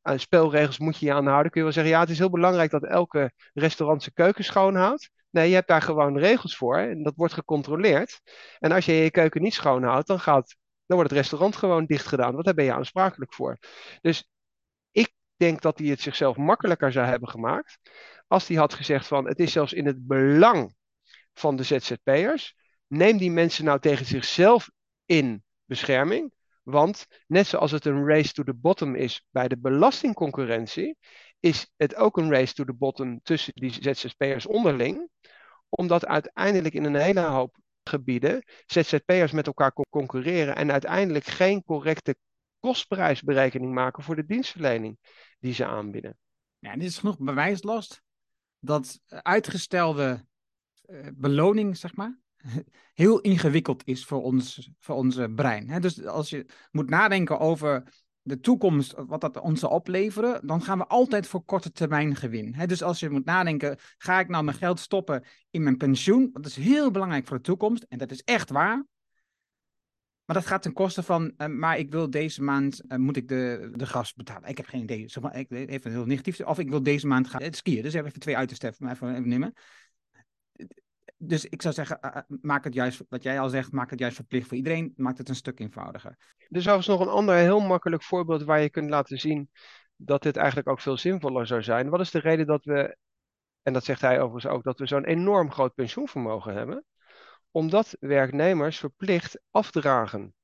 uh, spelregels moet je aanhouden. Kun je wel zeggen, ja, het is heel belangrijk dat elke restaurant zijn keuken schoonhoudt. Nee, je hebt daar gewoon regels voor en dat wordt gecontroleerd. En als je je keuken niet schoonhoudt, dan gaat dan wordt het restaurant gewoon dicht gedaan, want daar ben je aansprakelijk voor. Dus denk dat hij het zichzelf makkelijker zou hebben gemaakt als hij had gezegd van het is zelfs in het belang van de ZZP'ers. Neem die mensen nou tegen zichzelf in bescherming. Want net zoals het een race to the bottom is bij de belastingconcurrentie, is het ook een race to the bottom tussen die ZZP'ers onderling. Omdat uiteindelijk in een hele hoop gebieden ZZP'ers met elkaar concurreren en uiteindelijk geen correcte kostprijsberekening maken voor de dienstverlening die ze aanbieden. Ja, dit is genoeg bewijslast dat uitgestelde uh, beloning, zeg maar, heel ingewikkeld is voor ons, voor onze brein. Dus als je moet nadenken over de toekomst, wat dat ons zal opleveren, dan gaan we altijd voor korte termijn gewin. dus als je moet nadenken, ga ik nou mijn geld stoppen in mijn pensioen? Dat is heel belangrijk voor de toekomst en dat is echt waar. Maar dat gaat ten koste van, uh, maar ik wil deze maand, uh, moet ik de, de gas betalen. Ik heb geen idee, zeg maar, ik, even heel negatief. Of ik wil deze maand gaan het skiën. Dus even twee uitersten maar even, even nemen dus ik zou zeggen, eh, eh, maak het juist, wat jij al zegt, maak het juist verplicht voor iedereen. Maakt het een stuk eenvoudiger. Er is nog een ander heel makkelijk voorbeeld waar je kunt laten zien dat dit eigenlijk ook veel zinvoller zou zijn. Wat is de reden dat we, en dat zegt hij overigens ook, dat we zo'n enorm groot pensioenvermogen hebben? Omdat werknemers verplicht afdragen.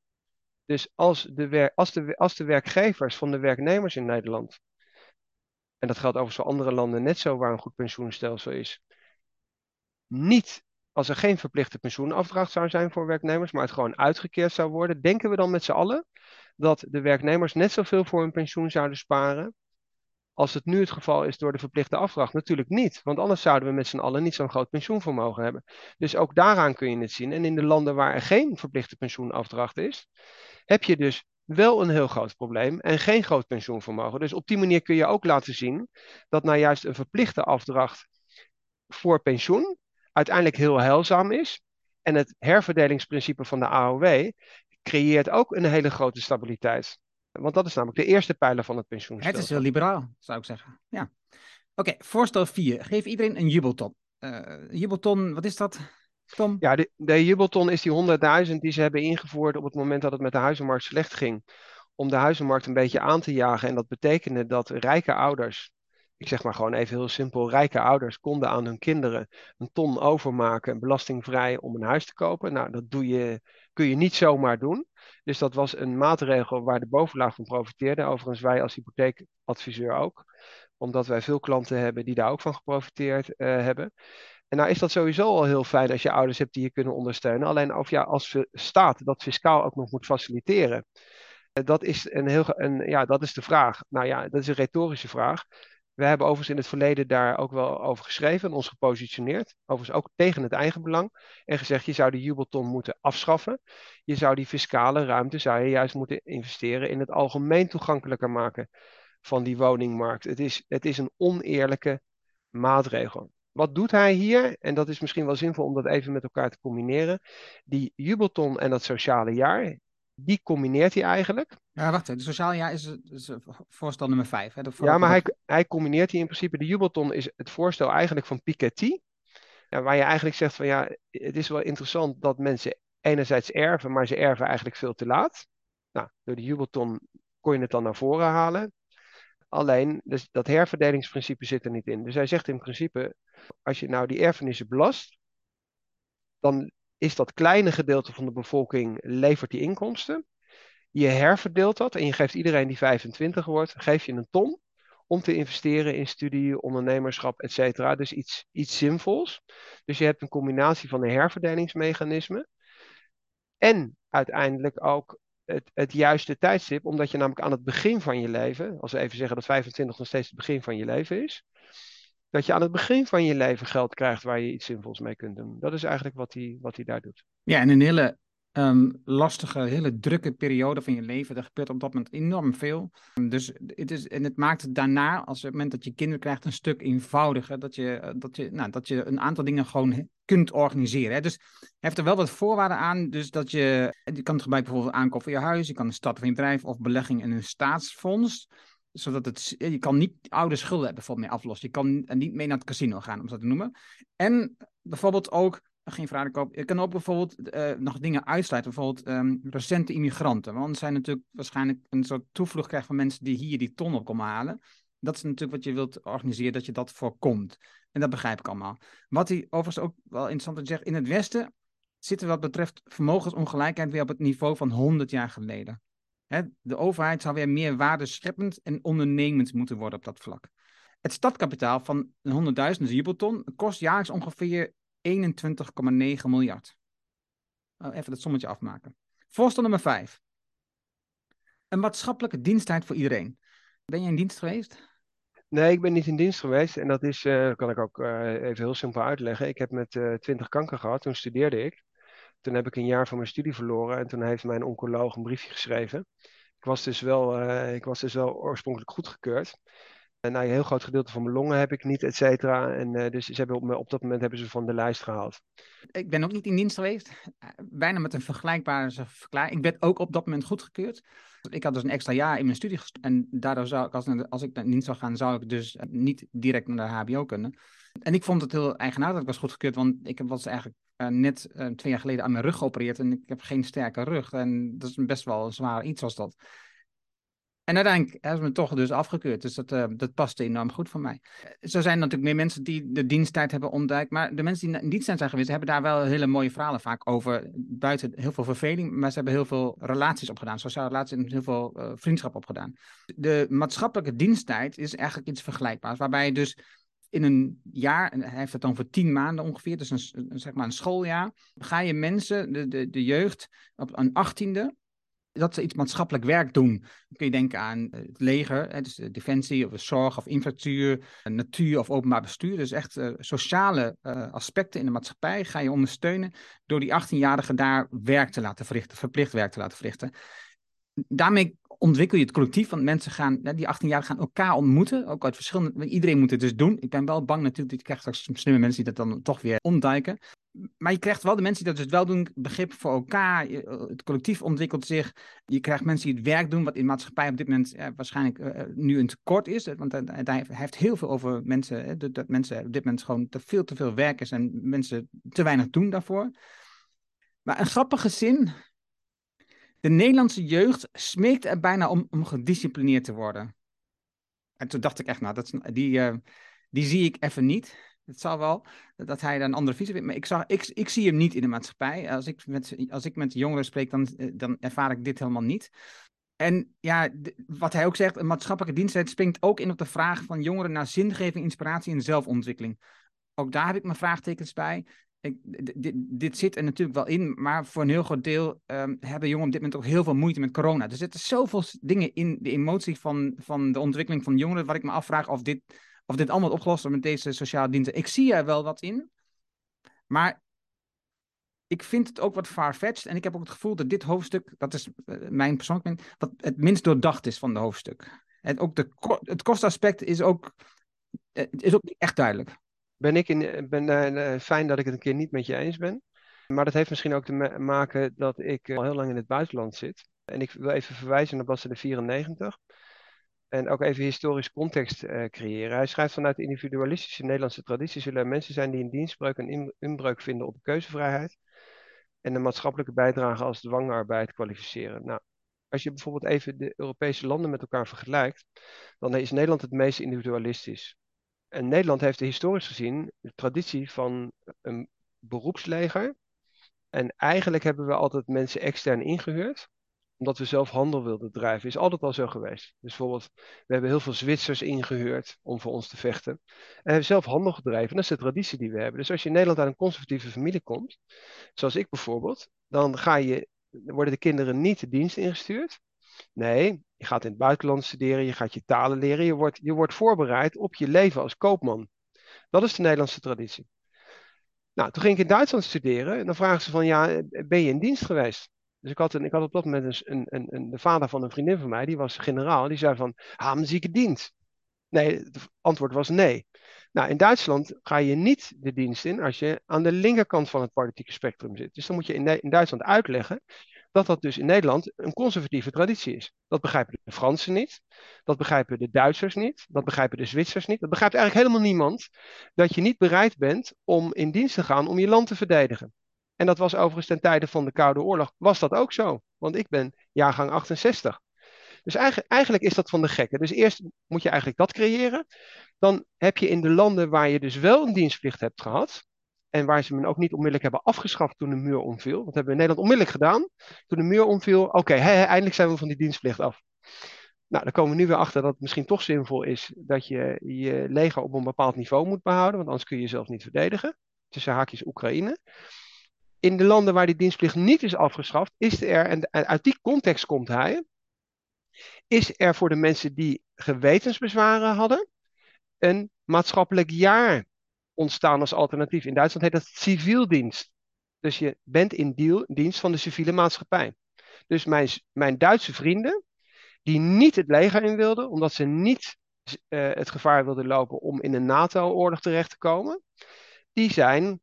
Dus als de, als, de, als de werkgevers van de werknemers in Nederland, en dat geldt overigens voor andere landen net zo waar een goed pensioenstelsel is, niet als er geen verplichte pensioenafdracht zou zijn voor werknemers, maar het gewoon uitgekeerd zou worden, denken we dan met z'n allen dat de werknemers net zoveel voor hun pensioen zouden sparen als het nu het geval is door de verplichte afdracht? Natuurlijk niet, want anders zouden we met z'n allen niet zo'n groot pensioenvermogen hebben. Dus ook daaraan kun je het zien. En in de landen waar er geen verplichte pensioenafdracht is, heb je dus wel een heel groot probleem en geen groot pensioenvermogen. Dus op die manier kun je ook laten zien dat nou juist een verplichte afdracht voor pensioen uiteindelijk heel heilzaam is. En het herverdelingsprincipe van de AOW creëert ook een hele grote stabiliteit. Want dat is namelijk de eerste pijler van het pensioenstelsel. Het is heel liberaal, zou ik zeggen. Ja. Oké, voorstel 4. Geef iedereen een jubelton. Uh, jubelton, wat is dat, Tom? Ja, de, de jubelton is die 100.000 die ze hebben ingevoerd op het moment dat het met de huizenmarkt slecht ging. Om de huizenmarkt een beetje aan te jagen. En dat betekende dat rijke ouders ik zeg maar gewoon even heel simpel, rijke ouders konden aan hun kinderen een ton overmaken, belastingvrij, om een huis te kopen. Nou, dat doe je, kun je niet zomaar doen. Dus dat was een maatregel waar de bovenlaag van profiteerde. Overigens wij als hypotheekadviseur ook, omdat wij veel klanten hebben die daar ook van geprofiteerd uh, hebben. En nou is dat sowieso al heel fijn als je ouders hebt die je kunnen ondersteunen. Alleen of ja, als staat dat fiscaal ook nog moet faciliteren. Eh, dat is, een heel, een, ja, dat is de vraag. Nou ja, dat is een retorische vraag. We hebben overigens in het verleden daar ook wel over geschreven en ons gepositioneerd. Overigens ook tegen het eigen belang. En gezegd, je zou de jubelton moeten afschaffen. Je zou die fiscale ruimte zou je juist moeten investeren in het algemeen toegankelijker maken van die woningmarkt. Het is, het is een oneerlijke maatregel. Wat doet hij hier? En dat is misschien wel zinvol om dat even met elkaar te combineren. Die jubelton en dat sociale jaar, die combineert hij eigenlijk. Ja, wacht even. De sociaal jaar is, is voorstel nummer 5. Ja, maar hij, hij combineert die in principe. De jubelton is het voorstel eigenlijk van Piketty. Ja, waar je eigenlijk zegt van ja, het is wel interessant dat mensen enerzijds erven, maar ze erven eigenlijk veel te laat. Nou, door de jubelton kon je het dan naar voren halen. Alleen, dus dat herverdelingsprincipe zit er niet in. Dus hij zegt in principe, als je nou die erfenissen belast, dan is dat kleine gedeelte van de bevolking levert die inkomsten. Je herverdeelt dat en je geeft iedereen die 25 wordt, geef je een ton om te investeren in studie, ondernemerschap, et cetera. Dus iets, iets zinvols. Dus je hebt een combinatie van een herverdelingsmechanisme en uiteindelijk ook het, het juiste tijdstip, omdat je namelijk aan het begin van je leven, als we even zeggen dat 25 nog steeds het begin van je leven is, dat je aan het begin van je leven geld krijgt waar je iets zinvols mee kunt doen. Dat is eigenlijk wat hij, wat hij daar doet. Ja, en een hele um, lastige, hele drukke periode van je leven. Er gebeurt op dat moment enorm veel. Dus het is, en het maakt het daarna, als het moment dat je kinderen krijgt, een stuk eenvoudiger. Dat je, eh, dat je, nou, dat je een aantal dingen gewoon kunt organiseren. Hè. Dus heeft er wel wat voorwaarden aan. Dus dat je, je kan het gebruiken bijvoorbeeld aankopen voor je huis, je kan starten van je bedrijf of belegging in een staatsfonds zodat het, je kan niet oude schulden bijvoorbeeld mee aflossen. Je kan niet mee naar het casino gaan, om dat te noemen. En bijvoorbeeld ook geen koop. Je kan ook bijvoorbeeld uh, nog dingen uitsluiten. Bijvoorbeeld um, recente immigranten. Want zijn natuurlijk waarschijnlijk een soort toevlucht krijgen van mensen die hier die ton op komen halen. Dat is natuurlijk wat je wilt organiseren, dat je dat voorkomt. En dat begrijp ik allemaal. Wat hij overigens ook wel interessant zegt, in het Westen zitten wat betreft vermogensongelijkheid weer op het niveau van 100 jaar geleden. Hè, de overheid zou weer meer waardescheppend en ondernemend moeten worden op dat vlak. Het stadkapitaal van 100.000 jubelton kost jaarlijks ongeveer 21,9 miljard. Oh, even dat sommetje afmaken. Voorstel nummer 5. Een maatschappelijke diensttijd voor iedereen. Ben je in dienst geweest? Nee, ik ben niet in dienst geweest. En dat is, uh, kan ik ook uh, even heel simpel uitleggen. Ik heb met uh, 20 kanker gehad. Toen studeerde ik. Toen heb ik een jaar van mijn studie verloren. En toen heeft mijn oncoloog een briefje geschreven. Ik was dus wel, ik was dus wel oorspronkelijk goedgekeurd. En nou, een heel groot gedeelte van mijn longen heb ik niet, et cetera. En uh, dus ze hebben op, op, dat moment hebben ze van de lijst gehaald. Ik ben ook niet in dienst geweest. Bijna met een vergelijkbare verklaring. Ik werd ook op dat moment goedgekeurd. Ik had dus een extra jaar in mijn studie En daardoor zou ik, als, als ik naar dienst zou gaan, zou ik dus niet direct naar de HBO kunnen. En ik vond het heel eigenaardig dat ik was goedgekeurd. Want ik was eigenlijk net twee jaar geleden aan mijn rug geopereerd. En ik heb geen sterke rug. En dat is best wel een zwaar iets als dat. En uiteindelijk hebben ze me toch dus afgekeurd. Dus dat, uh, dat paste enorm goed voor mij. Zo zijn natuurlijk meer mensen die de diensttijd hebben ontdekt. Maar de mensen die in diensttijd zijn geweest, hebben daar wel hele mooie verhalen vaak over. Buiten heel veel verveling, maar ze hebben heel veel relaties opgedaan. Sociale relaties en heel veel uh, vriendschap opgedaan. De maatschappelijke diensttijd is eigenlijk iets vergelijkbaars. Waarbij je dus in een jaar, en hij heeft het dan voor tien maanden ongeveer, dus een, zeg maar een schooljaar, ga je mensen, de, de, de jeugd, op een achttiende dat ze iets maatschappelijk werk doen. Dan kun je denken aan eh, het leger, dus de defensie of zorg of infrastructuur, natuur of openbaar bestuur. Dus echt uh, sociale aspecten in de maatschappij ga je ondersteunen door die 18-jarigen daar werk te laten verrichten, verplicht werk te laten verrichten. Daarmee ontwikkel je het collectief, want mensen gaan, die 18-jarigen gaan elkaar ontmoeten, ook uit verschillende, iedereen moet het dus doen. Ik ben wel bang natuurlijk, dat je krijgt straks slimme mensen die dat dan toch weer ontduiken maar je krijgt wel de mensen die dat dus wel doen, begrip voor elkaar. Het collectief ontwikkelt zich. Je krijgt mensen die het werk doen, wat in maatschappij op dit moment waarschijnlijk uh, nu een tekort is. Want hij heeft heel veel over mensen, dat, dat mensen op dit moment gewoon te veel te veel werk is en mensen te weinig doen daarvoor. Maar een grappige zin. De Nederlandse jeugd smeekt er bijna om, gedisciplineerd te worden. En toen dacht ik echt, nou, dat, die, die zie ik even niet. Het zal wel dat hij daar een andere visie heeft. Maar ik, zag, ik, ik zie hem niet in de maatschappij. Als ik met, als ik met jongeren spreek, dan, eh, dan ervaar ik dit helemaal niet. En ja, wat hij ook zegt, een maatschappelijke diensttijd springt ook in op de vraag van jongeren naar zingeving, inspiratie en zelfontwikkeling. Ook daar heb ik mijn vraagtekens bij. Ik, dit, dit, zit er natuurlijk wel in, maar voor een heel groot deel um, hebben jongeren op dit moment ook heel veel moeite met corona. Er zitten zoveel dingen in de emotie van, van de ontwikkeling van jongeren, waar ik me afvraag of dit of dit allemaal opgelost wordt met deze sociale diensten. Ik zie er wel wat in. Maar ik vind het ook wat farfetched. En ik heb ook het gevoel dat dit hoofdstuk, dat is uh, mijn persoonlijk mening, wat het minst doordacht is van de hoofdstuk. En ook de, het kostaspect is ook, uh, is ook niet echt duidelijk. Ben ik in, ben uh, fijn dat ik het een keer niet met je eens ben. Maar dat heeft misschien ook te maken dat ik al heel lang in het buitenland zit. En ik wil even verwijzen naar bladzijde 94 en ook even historisch context uh, creëren. Hij schrijft vanuit de individualistische Nederlandse traditie zullen er mensen zijn die in dienstbreuk een inbreuk vinden op de keuzevrijheid en de maatschappelijke bijdrage als dwangarbeid kwalificeren. Nou, als je bijvoorbeeld even de Europese landen met elkaar vergelijkt, dan is Nederland het meest individualistisch. En Nederland heeft historisch gezien de traditie van een beroepsleger. En eigenlijk hebben we altijd mensen extern ingehuurd omdat we zelf handel wilden drijven. Is altijd al zo geweest. Dus bijvoorbeeld, we hebben heel veel Zwitsers ingehuurd om voor ons te vechten. En hebben zelf handel gedreven. Dat is de traditie die we hebben. Dus als je in Nederland uit een conservatieve familie komt, zoals ik bijvoorbeeld, dan ga je, worden de kinderen niet de dienst ingestuurd. Nee, je gaat in het buitenland studeren, je gaat je talen leren, je wordt, je wordt voorbereid op je leven als koopman. Dat is de Nederlandse traditie. Nou, toen ging ik in Duitsland studeren en dan vragen ze van, ja, ben je in dienst geweest? Dus ik had, een, ik had op dat moment een, een, een, de vader van een vriendin van mij, die was generaal, die zei van, een zieke dienst. Nee, het antwoord was nee. Nou, in Duitsland ga je niet de dienst in als je aan de linkerkant van het politieke spectrum zit. Dus dan moet je in, in Duitsland uitleggen dat dat dus in Nederland een conservatieve traditie is. Dat begrijpen de Fransen niet, dat begrijpen de Duitsers niet, dat begrijpen de Zwitsers niet. Dat begrijpt eigenlijk helemaal niemand dat je niet bereid bent om in dienst te gaan om je land te verdedigen. En dat was overigens ten tijde van de Koude Oorlog, was dat ook zo. Want ik ben jaargang 68. Dus eigenlijk, eigenlijk is dat van de gekken. Dus eerst moet je eigenlijk dat creëren. Dan heb je in de landen waar je dus wel een dienstplicht hebt gehad, en waar ze me ook niet onmiddellijk hebben afgeschaft toen de muur omviel. Dat hebben we in Nederland onmiddellijk gedaan. Toen de muur omviel, oké, eindelijk zijn we van die dienstplicht af. Nou, dan komen we nu weer achter dat het misschien toch zinvol is dat je je leger op een bepaald niveau moet behouden, want anders kun je jezelf niet verdedigen. Tussen haakjes Oekraïne. In de landen waar die dienstplicht niet is afgeschaft, is er, en uit die context komt hij, is er voor de mensen die gewetensbezwaren hadden, een maatschappelijk jaar ontstaan als alternatief. In Duitsland heet dat civieldienst. Dus je bent in dienst van de civiele maatschappij. Dus mijn, mijn Duitse vrienden, die niet het leger in wilden, omdat ze niet uh, het gevaar wilden lopen om in een NATO-oorlog terecht te komen, die zijn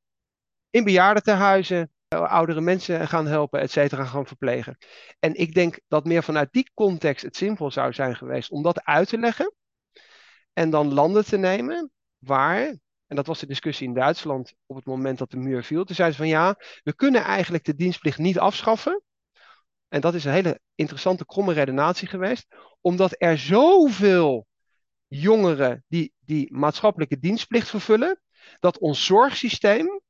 in bejaardentehuizen uh, oudere mensen gaan helpen, et cetera, gaan verplegen. En ik denk dat meer vanuit die context het simpel zou zijn geweest om dat uit te leggen en dan landen te nemen waar en dat was de discussie in Duitsland op het moment dat de muur viel. Toen zeiden ze van ja, we kunnen eigenlijk de dienstplicht niet afschaffen. En dat is een hele interessante kromme redenatie geweest. Omdat er zoveel jongeren die, die maatschappelijke dienstplicht vervullen, dat ons zorgsysteem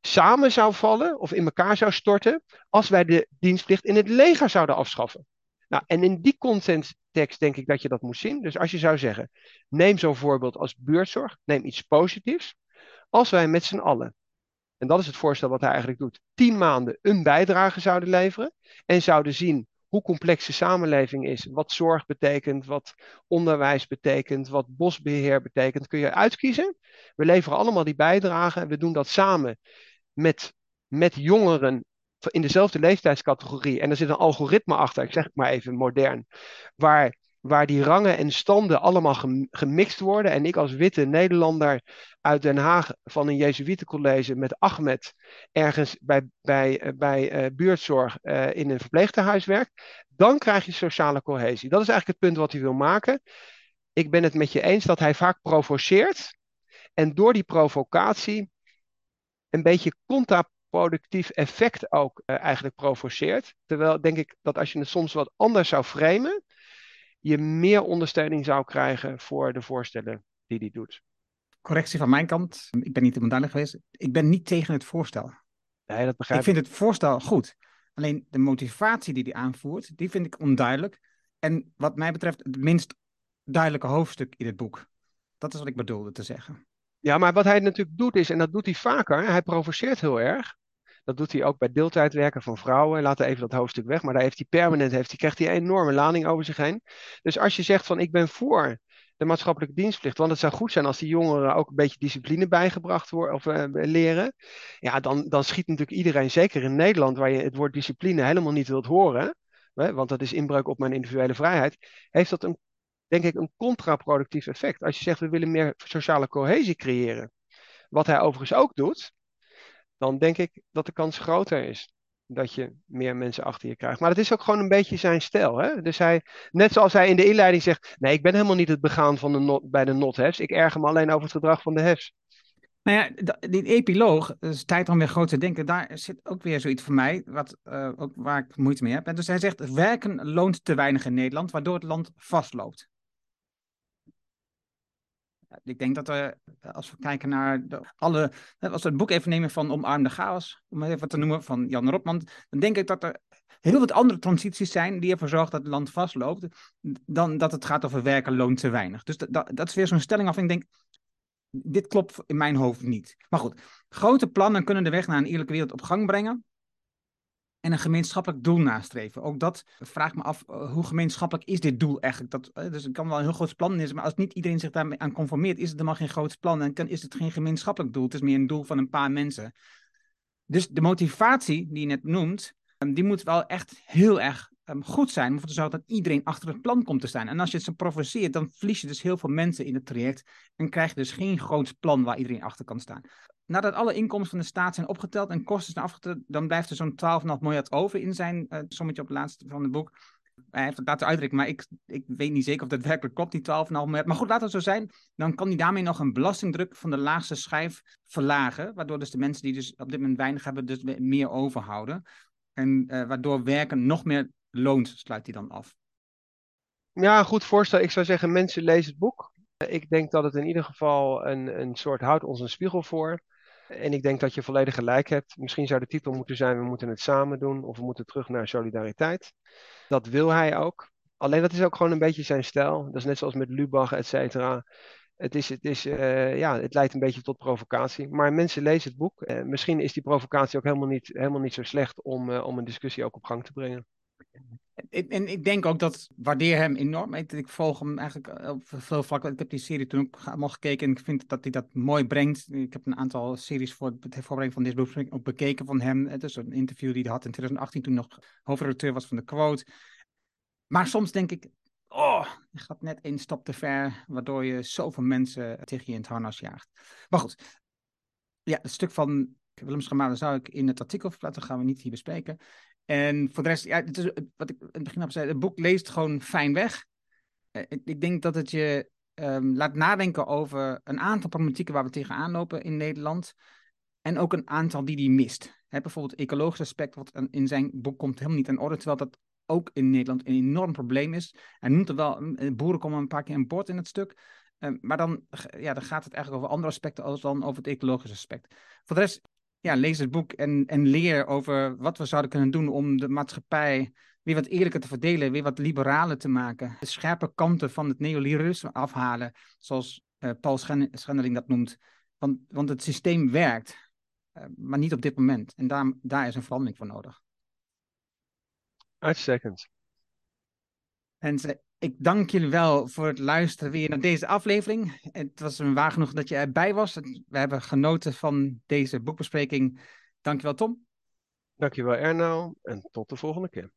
samen zou vallen of in elkaar zou storten als wij de dienstplicht in het leger zouden afschaffen. Nou, en in die context denk ik dat je dat moet zien. Dus als je zou zeggen, neem zo'n voorbeeld als buurtzorg, neem iets positiefs. Als wij met z'n allen, en dat is het voorstel wat hij eigenlijk doet, tien maanden een bijdrage zouden leveren en zouden zien hoe complex de samenleving is, wat zorg betekent, wat onderwijs betekent, wat bosbeheer betekent, kun je uitkiezen. We leveren allemaal die bijdrage en we doen dat samen met, met jongeren in dezelfde leeftijdscategorie. En er zit een algoritme achter, ik zeg het maar even modern, waar, waar die rangen en standen allemaal gemixt worden. En ik als witte Nederlander uit Den Haag van een Jezuïetencollege met Ahmed ergens bij, bij, eh, bij uh, buurtzorg uh, in een verpleegtehuis werkt, dan krijg je sociale cohesie. Dat is eigenlijk het punt wat hij wil maken. Ik ben het met je eens dat hij vaak provoceert. En door die provocatie een beetje contra productief effect ook uh, eigenlijk provoceert. Terwijl denk ik dat als je het soms wat anders zou framen, je meer ondersteuning zou krijgen voor de voorstellen die hij doet. Correctie van mijn kant. Ik ben niet helemaal duidelijk geweest. Ik ben niet tegen het voorstel. Nee, dat begrijp ik. Ik vind het voorstel goed. Alleen de motivatie die hij aanvoert, die vind ik onduidelijk. En wat mij betreft het minst duidelijke hoofdstuk in het boek. Dat is wat ik bedoelde te zeggen. Ja, maar wat hij natuurlijk doet is, en dat doet hij vaker, hij provoceert heel erg. Dat doet hij ook bij deeltijdwerken van vrouwen. Laten even dat hoofdstuk weg. Maar daar heeft hij permanent, heeft hij, krijgt hij een enorme lading over zich heen. Dus als je zegt van ik ben voor de maatschappelijke dienstplicht. Want het zou goed zijn als die jongeren ook een beetje discipline bijgebracht worden of uh, leren. Ja, dan, dan schiet natuurlijk iedereen, zeker in Nederland, waar je het woord discipline helemaal niet wilt horen. Want dat is inbreuk op mijn individuele vrijheid. Heeft dat een, denk ik, een contraproductief effect. Als je zegt we willen meer sociale cohesie creëren. Wat hij overigens ook doet, dan denk ik dat de kans groter is dat je meer mensen achter je krijgt. Maar het is ook gewoon een beetje zijn stijl. Hè? Dus hij, net zoals hij in de inleiding zegt, nee, ik ben helemaal niet het begaan van de not, bij de not-hefs. Ik erger me alleen over het gedrag van de hefs. Nou ja, die epiloog, is tijd om weer groot te denken, daar zit ook weer zoiets voor mij, wat, uh, ook waar ik moeite mee heb. En dus hij zegt, werken loont te weinig in Nederland, waardoor het land vastloopt ik denk dat we, als we kijken naar de, alle, als we het boek even nemen van Omarmde Chaos, om even te noemen, van Jan Rotman, dan denk ik dat er heel wat andere transities zijn die ervoor zorgen dat het land vastloopt, dan dat het gaat over werken loont te weinig. Dus dat, dat, dat is weer zo'n stelling af. Ik denk, dit klopt in mijn hoofd niet. Maar goed, grote plannen kunnen de weg naar een eerlijke wereld op gang brengen en een gemeenschappelijk doel nastreven. Ook dat vraagt me af, uh, hoe gemeenschappelijk is dit doel eigenlijk? Dat, uh, dus het kan wel een heel groot plan zijn, maar als niet iedereen zich daarmee aan conformeert, is het dan geen groot plan en kan, is het geen gemeenschappelijk doel. Het is meer een doel van een paar mensen. Dus de motivatie die je net noemt, um, die moet wel echt heel erg um, goed zijn, om ervoor te zorgen dat iedereen achter het plan komt te staan. En als je het zo provoceert, dan verlies je dus heel veel mensen in het traject en krijg je dus geen groot plan waar iedereen achter kan staan nadat alle inkomsten van de staat zijn opgeteld en kosten zijn afgeteld, dan blijft er zo'n 12,5 miljard over in zijn uh, sommetje op het laatste van het boek. Hij heeft het laten uitrekenen, maar ik, ik weet niet zeker of dat werkelijk klopt, die 12,5 miljard. Maar goed, laat het zo zijn. Dan kan hij daarmee nog een belastingdruk van de laagste schijf verlagen. Waardoor dus de mensen die dus op dit moment weinig hebben, dus meer overhouden. En uh, waardoor werken nog meer loont, sluit hij dan af. Ja, goed voorstel. Ik zou zeggen, mensen lezen het boek. Ik denk dat het in ieder geval een, een soort houdt ons een spiegel voor. En ik denk dat je volledig gelijk hebt. Misschien zou de titel moeten zijn: we moeten het samen doen of we moeten terug naar solidariteit. Dat wil hij ook. Alleen dat is ook gewoon een beetje zijn stijl. Dat is net zoals met Lubach, et cetera. Het, is, het, is, uh, ja, het leidt een beetje tot provocatie. Maar mensen lezen het boek. Uh, misschien is die provocatie ook helemaal niet, helemaal niet zo slecht om, uh, om een discussie ook op gang te brengen. En ik denk ook dat waardeer hem enorm. Ik volg hem eigenlijk op veel vlakken. Ik heb die serie toen ook allemaal gekeken en ik vind dat hij dat mooi brengt. Ik heb een aantal series voor het voorbereiding van deze boek ook bekeken van hem. Het is een interview die hij had in 2018 toen nog hoofdredacteur was van de Quote. Maar soms denk ik, oh, je gaat net één stap te ver, waardoor je zoveel mensen tegen je in het harnas jaagt. Maar goed, ja, het stuk van Willem Schamalen zou ik in het artikel verplaatsen, gaan we niet hier bespreken. En voor de rest, ja, wat ik in het begin al zei, het boek leest gewoon fijn weg. Uh, ik denk dat het je um, laat nadenken over een aantal problematieken waar we tegenaan lopen in Nederland. En ook een aantal die die mist. Bijvoorbeeld het ecologisch aspect, wat in zijn boek komt helemaal niet aan orde, terwijl dat ook in Nederland een enorm probleem is. Hij noemt er wel, mm, boeren komen een paar keer aan boord in het stuk. Uh, maar dan, ja, dan gaat het eigenlijk over andere aspecten dan over het ecologische aspect. Voor de rest, ja, lees het boek en, en leer over wat we zouden kunnen doen om de maatschappij weer wat eerlijker te verdelen, weer wat liberaler te maken. De scherpe kanten van het neoliberalisme afhalen, zoals uh, Paul Schendeling dat noemt. Want, want het systeem werkt, uh, maar niet op dit moment. En daar, daar is een verandering voor nodig. Uitstekend. En ik dank jullie wel voor het luisteren weer naar deze aflevering. Het was een waar genoeg dat je erbij was. We hebben genoten van deze boekbespreking. Dankjewel Tom. Dankjewel Erno en tot de volgende keer.